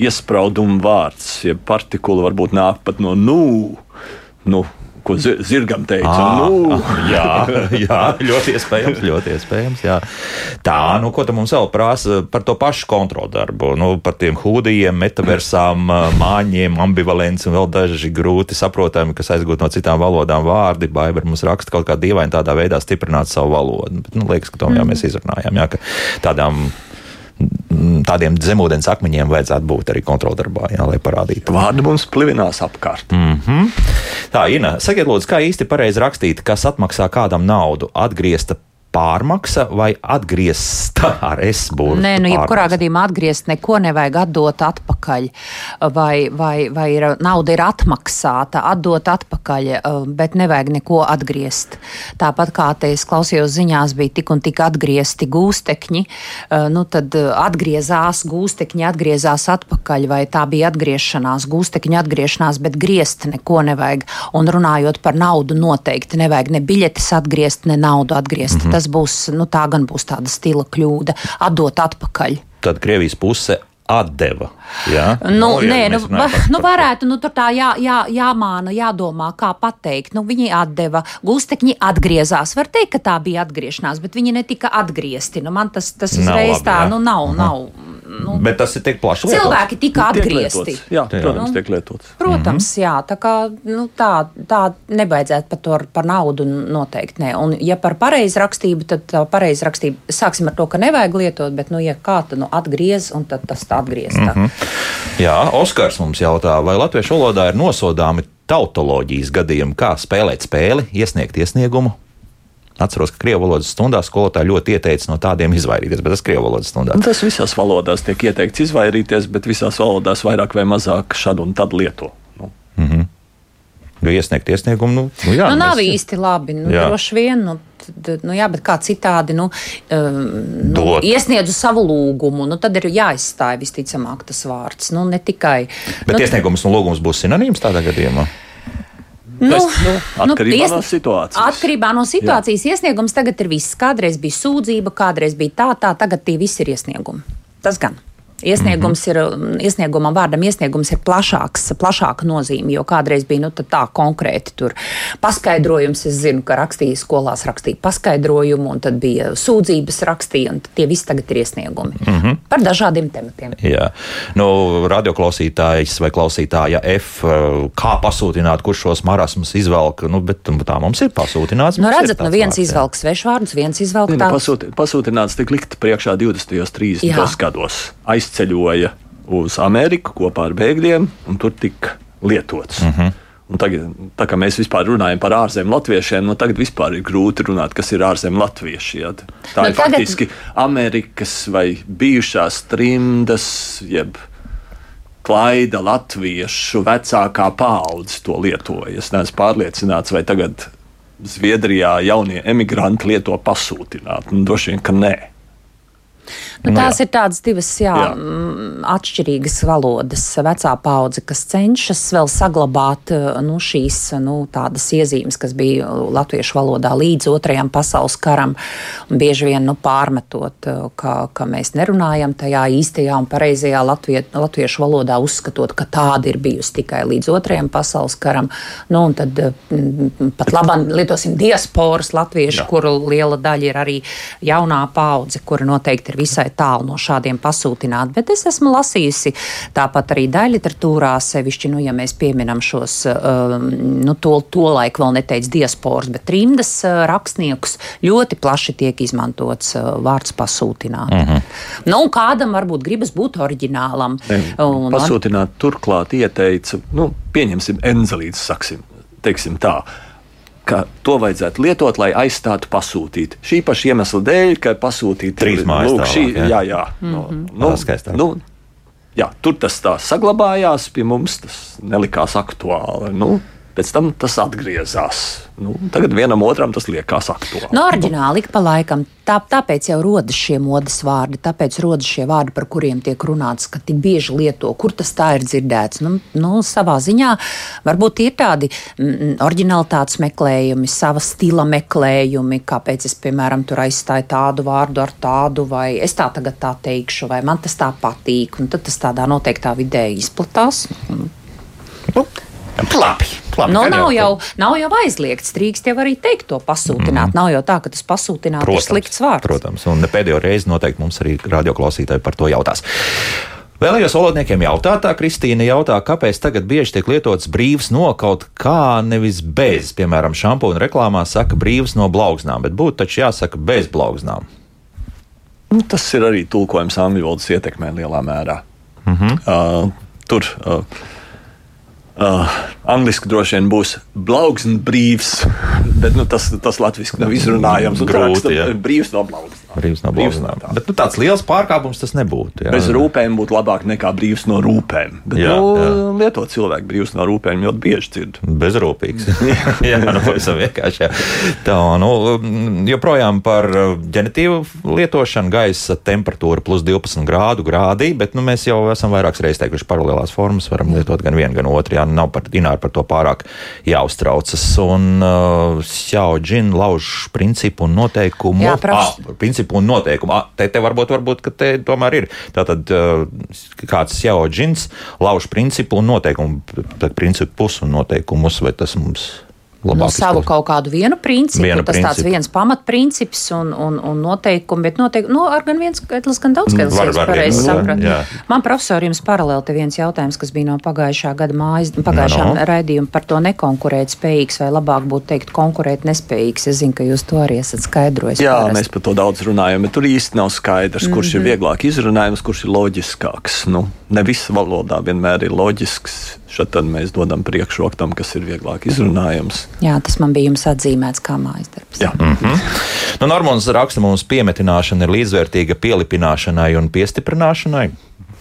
iesprauduma vārds, ja partikula varbūt nāk pat no nu, nu ko zi- zirgam teica. Ā, Nu, jā, jā, ļoti iespējams. Ļoti iespējams jā. Tā, nu, ko tu mums vēl prasa par to pašu kontroldarbu? Nu, par tiem hūdijiem, metaversām, māņiem, ambivalenci un vēl daži grūti saprotami, kas aizgūt no citām valodām vārdi. Baibar mums raksta kaut kā dīvaini tādā veidā stiprināt savu valodu. Bet, nu, liekas, ka to jau mēs izrunājām. Jā, ka tādām, tādiem zemūdens akmeņiem vajadzētu būt arī kontroldarbā, jā, lai parādītu. Vārdi mums plivinās apkārt. Mm -hmm. Tā, Ina, sakiet, lūdzu, kā īsti pareizi rakstīt, kas atmaksā kādam naudu, atgriezta pārmaksa vai atgriezta ar S-būru? Nē, nu, jebkurā gadījumā atgriezt neko nevajag atdot atpakaļ, vai, vai, vai ir, nauda ir atmaksāta, atdot atpakaļ, uh, bet nevajag neko atgriezt. Tāpat kā te es klausījos ziņās, bija tik un tik atgriezti gūstekņi, uh, nu tad uh, atgriezās gūstekņi, atgriezās atpakaļ, vai tā bija atgriešanās, gūstekņi atgriešanās, bet griezt neko nevajag. Un runājot par naudu, noteikti nevajag ne biļetes atgriezt, ne naudu atgriezt. Mm -hmm. Tas būs, nu tā gan būs tāda stila kļūda, atdot atpakaļ. Tad Krievijas puse atdeva. Jā? Nu, ja nē, nu, mēs runājam va, nu varētu, nu tur tā jā, jā, jāmāna, jādomā, kā pateikt. Nu, viņi atdeva, gūstekņi atgriezās. Var teikt, ka tā bija atgriešanās, bet viņi netika atgriezti. Nu, man tas, tas Nav uzreiz labi, tā, jā. nu nav, nav. Nu, Bet tas ir tik plašs lietots. cilvēki tika Tiek atgriezti. lietots. Jā, Jā. protams, Nu. tiek lietots. Protams, mm -hmm. jā, tā kā nu, tā, tā nebaidzētu par to par naudu noteikti. Nē. Un, ja par pareizrakstību, tad tā pareizrakstība sāksim ar to, ka nevajag lietot, bet, nu, ja kā, tad nu, atgriez, un tad tas tā atgriez. Tā. Mm -hmm. Jā, Oskars mums jautā, vai latviešu valodā ir nosodāmi tautoloģijas gadījumi, kā spēlēt spēli, iesniegt iesniegumu. Atceros, ka krievu valodas stundā skolotāji ļoti ieteica no tādiem izvairīties, bet tas krievu valodas stundā. Un Tas visās valodās tiek ieteikts izvairīties, bet visās valodās vairāk vai mazāk šādu un tad lieto. Nu, Jo iesniegt iesniegumu, nu, nu jā, Nu, nav mēs- īsti labi. Nu, Jā. droši vien, nu, tad, nu, jā, bet kā citādi nu, um, nu, Dot. iesniedzu savu lūgumu, nu, tad ir jāizstāj visticamāk tas vārds. Nu, ne tikai. Bet nu, iesniegums un lūgums būs sinonīms tādā gadījumā. Nu, Tas, nu, atkarībā no situācijas. Atkarībā no situācijas Jā. iesniegums tagad ir viss. Kādreiz bija sūdzība, kādreiz bija tā, tā, tagad tie visi ir iesniegumi. Tas gan. Iesniegums mm -hmm. ir, iesniegumam vārdam iesniegums ir plašāks, plašāka nozīme, jo kādreiz bija nu, tad tā konkrēti tur paskaidrojums. Es zinu, ka rakstīja skolās rakstīja paskaidrojumu, un tad bija sūdzības rakstīja, un tie visi tagad ir iesniegumi mm -hmm. par dažādiem tematiem. Jā, nu, radioklausītājs vai klausītāja F, eh, kā pasūtināt, kurš šos marasmus izvelk, nu, bet nu, tā mums ir pasūtināts. Nu, redzat, nu viens vārds, izvelk svešvārdus, viens izvelk Nē, nu, tādu. pasūti- Pasūtināts tika likt priekšā 20. un 30. Jā. gados. Aizceļoja uz Ameriku kopā ar bēgļiem, un tur tika lietots. Uh -huh. Un tagad, tā kā mēs vispār runājam par ārzemju latviešiem, nu tagad vispār ir grūti runāt, kas ir ārzemju latvieši. Ja? Tā Nu, ir tagad- faktiski Amerikas vai bijušās trimdas, jeb klaida latviešu vecākā paudze to lietoja. Es neesmu pārliecināts, vai tagad Zviedrijā jaunie emigranti lieto pasūtināt. Nu, droši vien, ka nē. Nu, Nu, tās jā. ir tādas divas jā, Jā. jā. atšķirīgas valodas. Vecā paudze, kas cenšas vēl saglabāt eh, nu, šīs nu, tādas iezīmes, kas bija latviešu valodā līdz otrajam pasaules karam, un bieži vien nu, pārmetot, eh, ka, ka mēs nerunājam tajā īstajā un pareizajā latvie, latviešu valodā, uzskatot, ka tāda ir bijusi tikai līdz otrajam pasaules karam. Nu, tad pat labāk lietosim diasporas latviešu, kuru liela daļa ir arī jaunā paudze, kura noteikti ir visai tālu no šādiem pasūtināti. Bet es esmu lasījusi tāpat arī daļliteratūrā, sevišķi, nu, ja mēs pieminam šos, um, nu, to, to laiku vēl neteicu diasporas, bet trimdas uh, rakstniekus, ļoti plaši tiek izmantots uh, vārds pasūtināt. Mm -hmm. Nu, un kādam varbūt gribas būt oriģinālam. Un- Pasūtināt turklāt ieteica, nu, pieņemsim, enzelītes, saksim, teiksim tā. Ka to vajadzētu lietot, lai aizstātu pasūtīt. Šī paša iemesla dēļ, ka pasūtīt Trīs mājas lūk, šī, tālāk, jā. jā, jā. No, Tā skaistāk. nu, jā, tur tas tā saglabājās, pie mums tas nelikās aktuāli. Nu, pēc tam tas atgriezās. Nu, tagad vienam otram tas liekas aktuāli. No oriģināli ik pa laikam. Tā, tāpēc jau rodas šie modes vārdi, tāpēc rodas šie vārdi, par kuriem tiek runāts, ka tik bieži lieto, kur tas tā ir dzirdēts. Nu, nu, savā ziņā varbūt ir tādi mm, originalitātes meklējumi, sava stila meklējumi, kāpēc es, piemēram, tur aizstāju tādu vārdu ar tādu, vai es tā tagad tā teikšu, vai man tas tā patīk, un tad tas tādā noteiktā vidē izplatās. Nu, Labi, labi. Nu, nav, jau, nav jau aizliegts. Drīkst jau arī teikt to pasūtināt. Mm. Nav jau tā, ka tas pasūtināt ir slikts vārds. Protams, un ne pēdējo reizi noteikti mums arī radioklausītāji par to jautās. Vēlējos valodniekiem jautāt, tā Kristīna jautā, kāpēc tagad bieži tiek lietots brīvs no kaut kā, nevis bez. Piemēram, šampūna reklāmā saka brīvs no blauznām, bet būtu taču jāsaka bez blauznām. Nu, tas ir arī tulkojums angļu valodas ietekmē lielā mērā. Uh -huh. uh, tur uh, Uh, angliski droši vien būs blaugs un brīvs, bet nu, tas, tas latviešu nav izrunājams. un Grūti, raksta. Brīvs no blaugs. Brīvs no Brīvs blūzām. no tā. Bet nu, tāds liels pārkāpums tas nebūtu. Jā. Bez rūpēm būtu labāk nekā brīvs no rūpēm. Bet, Jā, nu, jā. Lietot cilvēku brīvs no rūpēm ļoti bieži dzird. Bezrūpīgs. jā, nu, pavisam vienkārši. Jā. Tā, nu, joprojām par uh, ģenitīvu lietošanu, gaisa temperatūra plus 12 grādu grādī, bet nu, mēs jau esam vairākas reizes teikuši, ka paralēlās formas varam lietot gan vienu, gan otru. Jā, nav par, Ināri par to pārāk jāuztraucas. Un uh, Xiao Džin lauž principu un noteikumu. Jā, profs- Ah, principu un noteikumu. Ah, te, te varbūt, varbūt, ka te tomēr ir. Tātad uh, kāds Xiao Džins lauž principu un noteikumu, principu pus un noteikumus, vai tas mums Nu, labāk savu izklausās? kaut kādu vienu principu, Vienu tas tāds principu. viens pamatprincips un, un, un noteikumi, bet noteikumi, nu, ar gan viens skaitlis, gan daudz skaitlis, Var- ja es pareizi sapratu. Man profesori jums paralēli te viens jautājums, kas bija no pagājušā gada mājas, pagājušā No, no. no. raidījuma par to nekonkurēt spējīgs vai labāk būtu teikt konkurēt nespējīgs. Es zinu, ka jūs to arī esat skaidrojis. Jā, parasti. mēs par to daudz runājam, bet tur īsti nav skaidrs, kurš Mhm. ir vieglāk izrunājams, kurš ir loģiskāks. Nu, ne visa valodā vienmēr ir loģisks. Tad mēs dodam priekšroku tam, kas ir vieglāk izrunājams. Jā, tas man bija jums atzīmēts kā mājas darbs. Jā. Nu, Normons raksta, mums piemetināšana ir līdzvērtīga pielipināšanai un piestiprināšanai.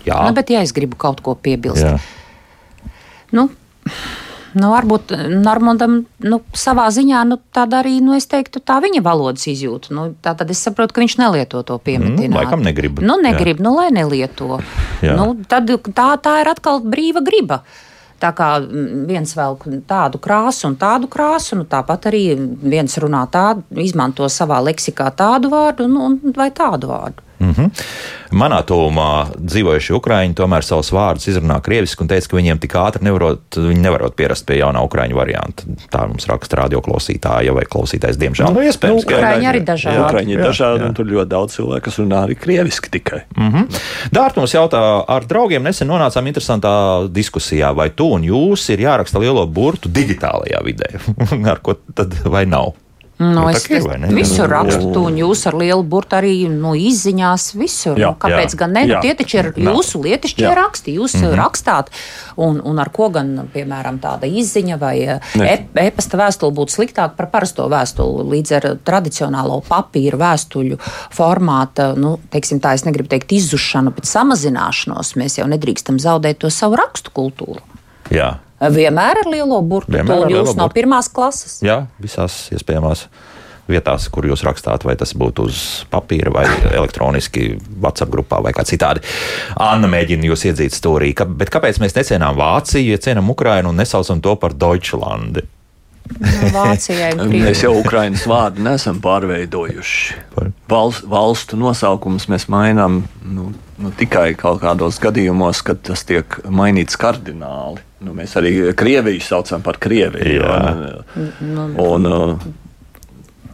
Jā, Nu, bet ja es gribu kaut ko piebilst, jā. Nu, nu, varbūt Normandam nu, savā ziņā nu, tāda arī, nu, es teiktu, tā viņa valodas izjūta. Nu, tā tad es saprotu, ka viņš nelieto to piemetināt. Mm, laikam negrib. Nu, negrib, nu, lai nelieto. Jā. Nu, tad tā, tā ir atkal brīva griba. Tā kā mm, viens vēl tādu krāsu un tādu krāsu, nu, tāpat arī viens runā tādu, izmanto savā leksikā tādu vārdu un, un, vai tādu vārdu. Mm -hmm. Manā tūmā dzīvojušie ukrāņi tomēr savus vārdus izrunā krieviski un teica, ka viņiem tik ātri nevarot, viņi nevarot pierast pie jaunā ukrāņu varianta. Tā mums raksta radioklausītāja vai klausītājs, diemžēl. Nu, iespējams, ka- Ukrāņi arī dažādi. Ukraiņi ir Jā, dažādi, jā. un tur ļoti daudz cilvēku, kas runā arī krieviski tikai. Mm. Dārta mums jautā, ar draugiem nesen nonācām interesantā diskusijā, vai tu un jūs ir jāraksta lielo burtu digitālajā vidē. ar ko tad vai nav? Nu, Nu, es ir, ne? visur Jā. rakstu, un jūs ar lielu burtu arī nu, izziņās visur. Jā, nu, kāpēc jā. gan ne? Nu, tie taču ir jūsu lietišķie Jā. raksti, jūs mm -hmm. rakstāt, un, un ar ko gan, piemēram, tāda izziņa vai eh, Ne. e- e-pasta vēstule būtu sliktāka par parasto vēstuli. Līdz ar tradicionālo papīra vēstuļu formāta, nu, teiksim tā, es negribu teikt izzušanu, bet samazināšanos, mēs jau nedrīkstam zaudēt to savu rakstu kultūru. Jā, Vienmēr ar lielo lielo jūs no burtu. pirmās klases. jā, visās iespējamās vietās, kur jūs rakstāt, vai tas būtu uz papīra, vai elektroniski, WhatsApp grupā, vai kā citādi. Anna mēģina jūs iedzīt stūrī, ka, bet kāpēc mēs necienām Vāciju, ja cienām Ukrainu un nesaucam to par Deutschlandi? Nu, Vācijai Mēs jau Ukraiņas vārdu nesam pārveidojuši. Par- valstu nosaukumus mēs mainām nu, nu, tikai kaut kādos gadījumos, kad tas tiek mainīts kardināli. Nu, mēs arī Krieviju saucam par Krieviju. Jā. Un, un, uh,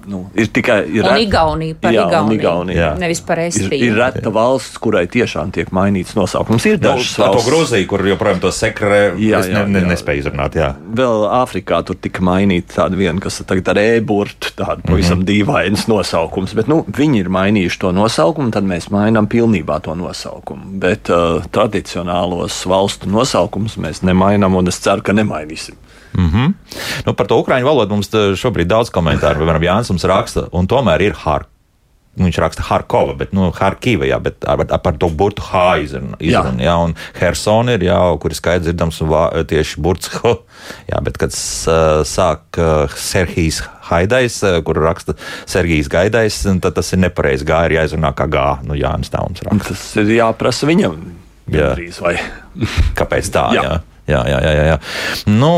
nu, ir tikai ir Un ret- Igaunija par Jā, un Igauniju. Igaunija. Jā. Nevis par Ir, Estiju. ir reta valsts, kurai tiešām tiek mainīts nosaukums. Ir Nu, dažas to valsts, Grūziju, kur joprojām to sekre, Jā, es jā, ne, ne, jā. nespēju izrunāt. Jā. Vēl Āfrikā tur tika mainīta tāda viena, kas tagad ar e-burtu, tāda pavisam mm -hmm. dīvains nosaukums. Bet nu, viņi ir mainījuši to nosaukumu, tad mēs mainām pilnībā to nosaukumu. Bet uh, tradicionālos valstu nosaukumus mēs nemainām, un es ceru, ka nemainīsim. Mm -hmm. nu, par to ukrāņu valodu mums te šobrīd daudz komentāru. Piemēram, Jānis mums raksta, un tomēr ir Har. nu, Viņš raksta Harkova, bet nu, Harkiva, jā, bet ar, ar, par to burtu H izrunu. izrunu jā, un Hersona ir, jā, kur ir skaidrs dzirdams vā, tieši burts H. Jā, bet kad uh, sāk uh, Serhijas Haidais, uh, kur raksta Sergijas Gaidais, tad tas ir nepareizi. G ir jāizrunā kā G. Nu, Jānis Un raksta. tas ir jāprasa viņam. Jā. Gandrīz, vai? Kāpēc tā? Jā. Jā. Jā. Jā, jā, jā. Nu,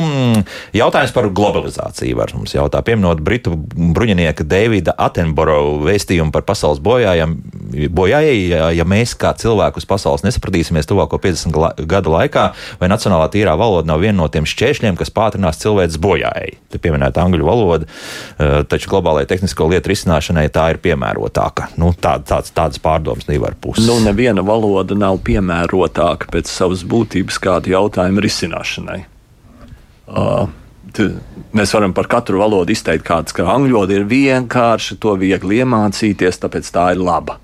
jautājums par globalizāciju var mums jautāt. Pieminot Britu bruņinieka Davida Attenborough vēstījumu par pasaules bojājai, ja, mēs kā cilvēki uz pasaules nesapratīsimies tuvāko 50 la- gadu laikā, vai nacionālā tīrā valoda nav viena no tiem šķēršļiem, kas pātrinās cilvēces bojājai. Te pieminēta angļu valoda, eh, taču globālajai tehnisko lietu risināšanai tā ir piemērotāka. Nu, tā, tāds, tādas pārdomas nevar puses. Nu, neviena valoda nav piemērotāka pēc savas būtības kādu jautājumu risināšanai. Uh, mēs varam par katru valodu izteikt, kāds, ka angļu valoda ir vienkārša, to viegli iemācīties, tāpēc tā ir laba.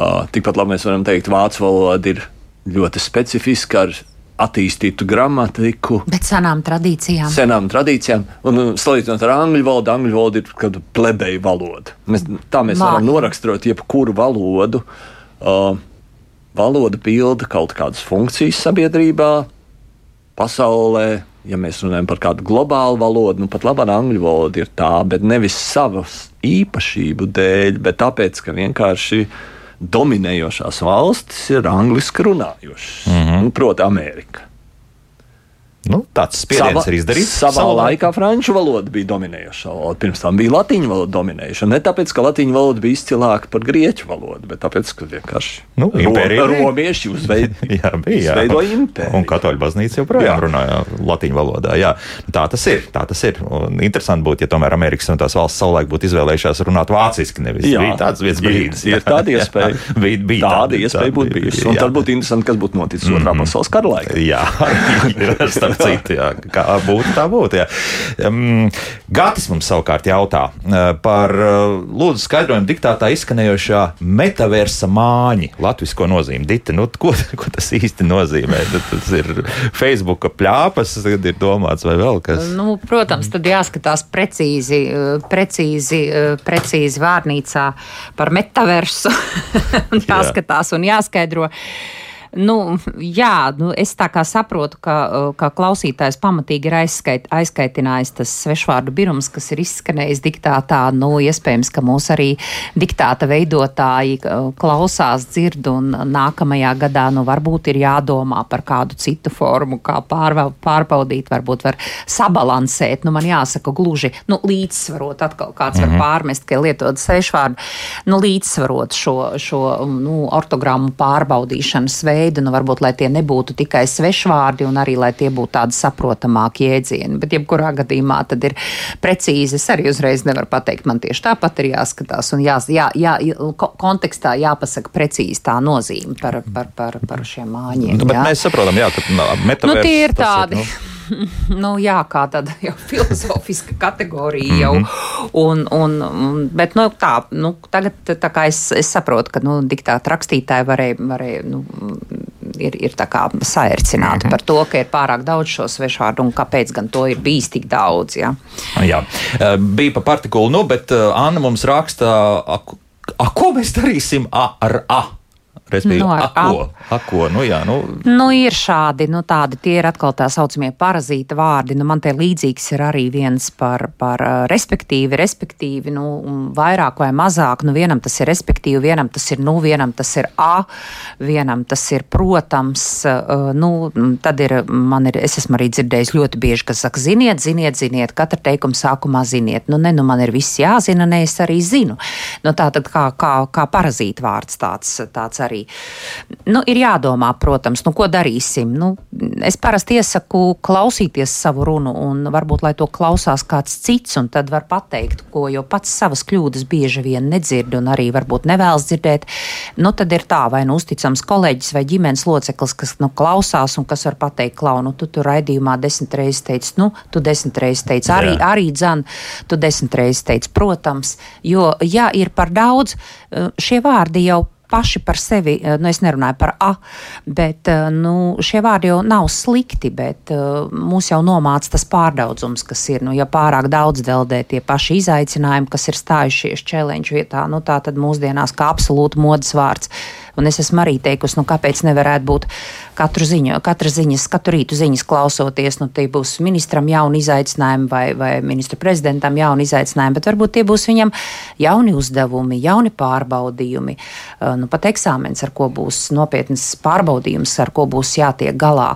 Uh, tikpat labi mēs varam teikt, vācu valoda ir ļoti specifiska ar attīstītu gramatiku. Bet senām tradīcijām. Senām tradīcijām, un uh, salīdzinot ar angļu valodu, angļu valoda ir plebeja valoda. Mēs, tā mēs Vārdi. varam noraksturot jebkuru valodu. Uh, valoda pilda kaut kādas funkcijas sabiedrībā, pasaulē. Ja mēs runājam par kādu globālu valodu, nu pat labi, angļu valoda ir tā, bet nevis savas īpašību dēļ, bet tāpēc, ka vienkārši dominējošās valstis ir angliski runājošas. Mm -hmm. nu, Proti, Amerika. Nu, tāds spiediens ir izdarīts. Savā savulaik. laikā franču valoda bija dominējošā valoda. Pirms tam bija latīņu valoda dominējoša. Ne tāpēc, ka latīņu valoda bija izcilāka par grieķu valodu, bet tāpēc, ka vienkārši Nu, impērija bija. romieši uzveid, uzveidoja impēriju. Un katoļu baznīca joprojām Jā. runāja latīņu valodā. Jā. Tā tas ir. Tā tas ir. Un interesanti būtu, ja tomēr Amerikas Savienotās valsts savulaik būtu izvēlējušās runāt vāciski. Nevis Jā. bija tāds viens Ir- brīdis. ir tāda iespēja. Jā, bija, bija Tāda iespēja būtu bijusi. Un tad būtu interesanti, kas būtu noticis mm -hmm. otrā pasaules kara laikā. Jā, ir starp citu, jā, kā būtu, tā būtu. Um, Gatis mums savukārt jautā uh, par uh, lūdzu skaidrojumu diktātā izskanējošā metaversa māņi, latvisko nozīmi. Dita, nu, ko, ko tas īsti nozīmē? Tad Tas ir Facebook pļāpas, kad ir domāts vai vēl kas. Nu, protams, tad jāskatās precīzi, eh, precīzi, eh, precīzi vārnīcā par metaversu. Un jāskatās un jāskaidro. Nu, jā, nu, es tā kā saprotu, ka, uh, ka klausītājs pamatīgi ir aizskait, aizskaitinājis tas svešvārdu birums, kas ir izskanējis diktātā. Nu, iespējams, ka mūs arī diktāta veidotāji uh, klausās, dzird, un nākamajā gadā nu, varbūt ir jādomā par kādu citu formu, kā pārva, pārbaudīt, varbūt var sabalansēt. Nu, man jāsaka, gluži nu, līdzsvarot, atkal kāds -hmm. var pārmest, ka lietot svešvārdu, nu, līdzsvarot šo, šo nu, ortogrammu pārbaudīšanas veidu, nu, varbūt, lai tie nebūtu tikai svešvārdi un arī, lai tie būtu tādi saprotamāki jēdzieni. Bet, jebkurā gadījumā, tad ir precīzi. Es arī uzreiz nevaru pateikt, man tieši tāpat ir jāskatās un jā, jā, jā, ko- kontekstā jāpasaka precīzi tā nozīme par, par, par, par šiem māņiem. Nu, bet jā. mēs saprotam, jā, ka metaverss. Nu, tie ir tādi. nu, nu, jā, kā tāda jau filozofiska kategorija. Jau, Mhm. un, un, un, bet nu, tā, nu, tagad tā es, es saprotu, ka nu, diktāta rakstītāji varēja, varēja nu, ir, ir tā kā saercināti Mhm. par to, ka ir pārāk daudz šo svešvārdu un kāpēc gan to ir bijis tik daudz. Jā. Jā, Eh, bija pa partikulu, nu, bet Anna mums raksta, a, a, ko mēs darīsim a, ar A? Respektīvi, Nu, ar a, ko? A, ko? Nu, jā, nu, Nu, ir šādi, nu, tādi tie ir atkal tā saucamie parazīta vārdi. Nu, man te līdzīgs ir arī viens par, par respektīvi, respektīvi, nu, vairāk vai mazāk. Nu, vienam tas ir respektīvi, vienam tas ir nu, vienam tas ir a, vienam tas ir protams. Nu, tad ir, man ir, es esmu arī dzirdējis ļoti bieži, kas saka, ziniet, ziniet, ziniet, katra teikuma sākumā ziniet. Nu, ne, nu, man ir viss jāzina, ne es arī zinu. Nu, tā tad kā, kā, kā parazīta vārds tāds, tāds arī. Nu, ir jādomā, protams, nu, ko darīsim. Nu, es parasti iesaku klausīties savu runu, un varbūt lai to klausās kāds cits, un tad var pateikt, ko jau pats savas kļūdas bieži vien nedzird, un arī varbūt nevēlas dzirdēt. Nu, tad ir tā, vai nu uzticams kolēģis vai ģimenes loceklis, kas nu, klausās un kas var pateikt, klau, nu, tu tur raidījumā desmit reizes teici, nu, tu desmit reizes teici, arī, Jā. arī dzan, tu desmit reizes teici, protams, jo, ja ir par daudz, eh, šie vārdi jau paši par sevi, eh, nu, es nerunāju par A, bet eh, nu, šie vārdi jau nav slikti, bet uh, mūs jau nomāca tas pārdaudzums, kas ir. Nu, ja pārāk daudz deldē tie paši izaicinājumi, kas ir stājušies challenge vietā, nu, tā tad mūsdienās kā absolūti modes vārds. Un es esmu arī teikusi, nu, kāpēc nevarētu būt katru ziņu, katra ziņas, katru rītu ziņas klausoties, nu, tie būs ministram jauni izaicinājumi vai, vai ministru prezidentam jauni izaicinājumi, bet varbūt tie būs viņam jauni uzdevumi, jauni pārbaudījumi, uh, nu, pat eksāmens, ar ko būs nopietnas pārbaudījums, ar ko būs jātiek galā.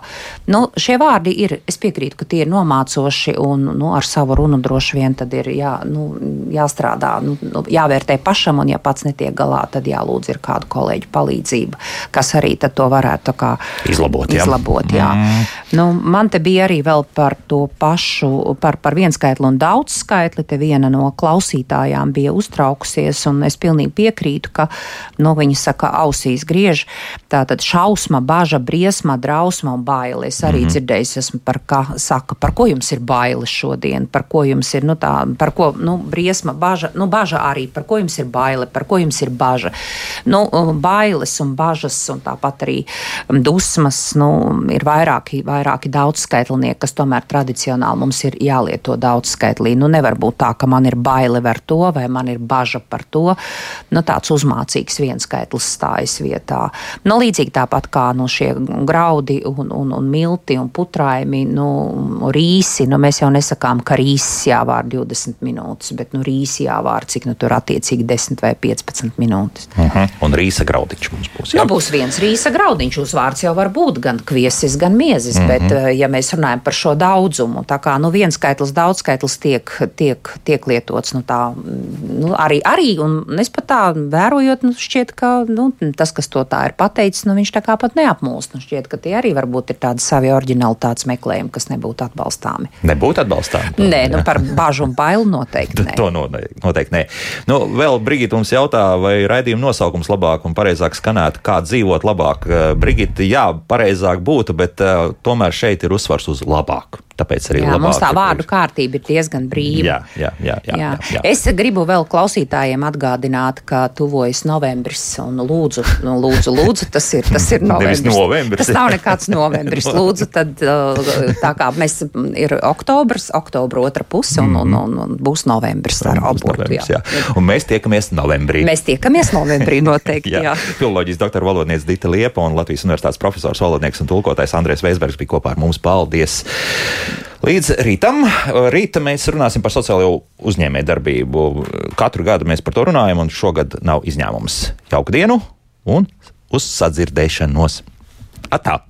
Nu, šie vārdi ir, es piekrītu, ka tie ir nomācoši un nu, ar savu runu droši vien tad ir jā, nu, jāstrādā, nu, nu, jāvērtē pašam, un ja pats netiek galā, tad jālūdz ir kādu kolēģu palīdzība, kas arī to varētu kā Izlabot, jā. izlabot jā. Mm. Nu, man te bija arī par to pašu, par, par vienskaitli un daudzskaitli. Te viena no klausītājām bija uztraukusies, un es pilnīgi piekrītu, ka no viņa saka, ausīs griež. Tātad šausma, baža, briesma, drausma un baile. Es arī mm -hmm. dzirdēju, esmu par kā saka, par ko jums ir baile šodien, par ko jums ir, nu tā, par ko, nu, briesma, baža, nu, baža arī, par ko jums ir baile, par ko jums ir baža. Nu, baile bailes un bažas, un tāpat arī dusmas. Nu, ir vairāki, vairāki daudzskaitlinieki, kas tomēr tradicionāli mums ir jālieto daudzskaitlī. Nu, nevar būt tā, ka man ir baile par to, vai man ir baža par to. Nu, tāds uzmācīgs vienskaitlis stājas vietā. Nu, līdzīgi tāpat kā nu, šie graudi un, un, un milti un putraimi, nu, rīsi. Nu, mēs jau nesakām, ka rīsis jāvār 20 minūtes, bet nu, rīsi jāvār cik nu, tur attiecīgi 10 vai 15 minūtes. Uh -huh. Un rīsa graudiņš mums būs. Jā? Nu, būs viens rīsa graudiņš, uzvārds jau var būt gan kviesis, gan miezis, mm -hmm. bet eh, ja mēs runājam par šo daudzumu, tā kā nu, viens skaitlis, daudz skaitlis tiek, tiek, tiek lietots, nu, tā, nu, arī, arī, un es pat tā vērojot, nu, šķiet, ka nu, tas, kas to tā ir pateicis, nu, viņš tā kā pat neapmūst. Nu, šķiet, ka tie arī varbūt ir tādi savi oriģinalitātes meklējumi, kas nebūtu atbalstāmi. Nebūtu atbalstāmi. Nē, nu, par bažu un bailu noteikti. To noteikti nē. Nu, vēl Brigita mums jautā, vai raidījuma nosaukums labāk un pareizāk skanētu, kā dzīvot labāk. Brigita, jā, pareizāk būtu, bet uh, tomēr šeit ir uzsvars uz labāku. Tāpēc arī jā, mums tā vārdu kārtība ir diezgan brīva. Jā, jā, jā, jā, jā. jā. Es gribu vēl klausītājiem atgādināt, ka tuvojas novembris. Lūdzu, nu, lūdzu, lūdzu, tas ir, tas ir novembris. novembris. Tas nav nekāds novembris. Lūdzu, tad tā kā mēs ir oktobrs, oktobra otra puse un, un, un, un būs novembris ar abortu. Jā. Jā. Un mēs tiekamies novembrī. Mēs tiekamies novembrī noteikti. jā. jā. Filoloģijas doktora valodniece Dita Liepa un Latvijas universitātes profesors, valodnieks un tulkotājs Andrēs Veisbergs bija kopā ar mums. Paldies! Līdz rītam, rīta mēs runāsim par sociālo uzņēmēju darbību. Katru gadu mēs par to runājam, un šogad nav izņēmums. Jauku dienu un uz sadzirdēšanos! Atā!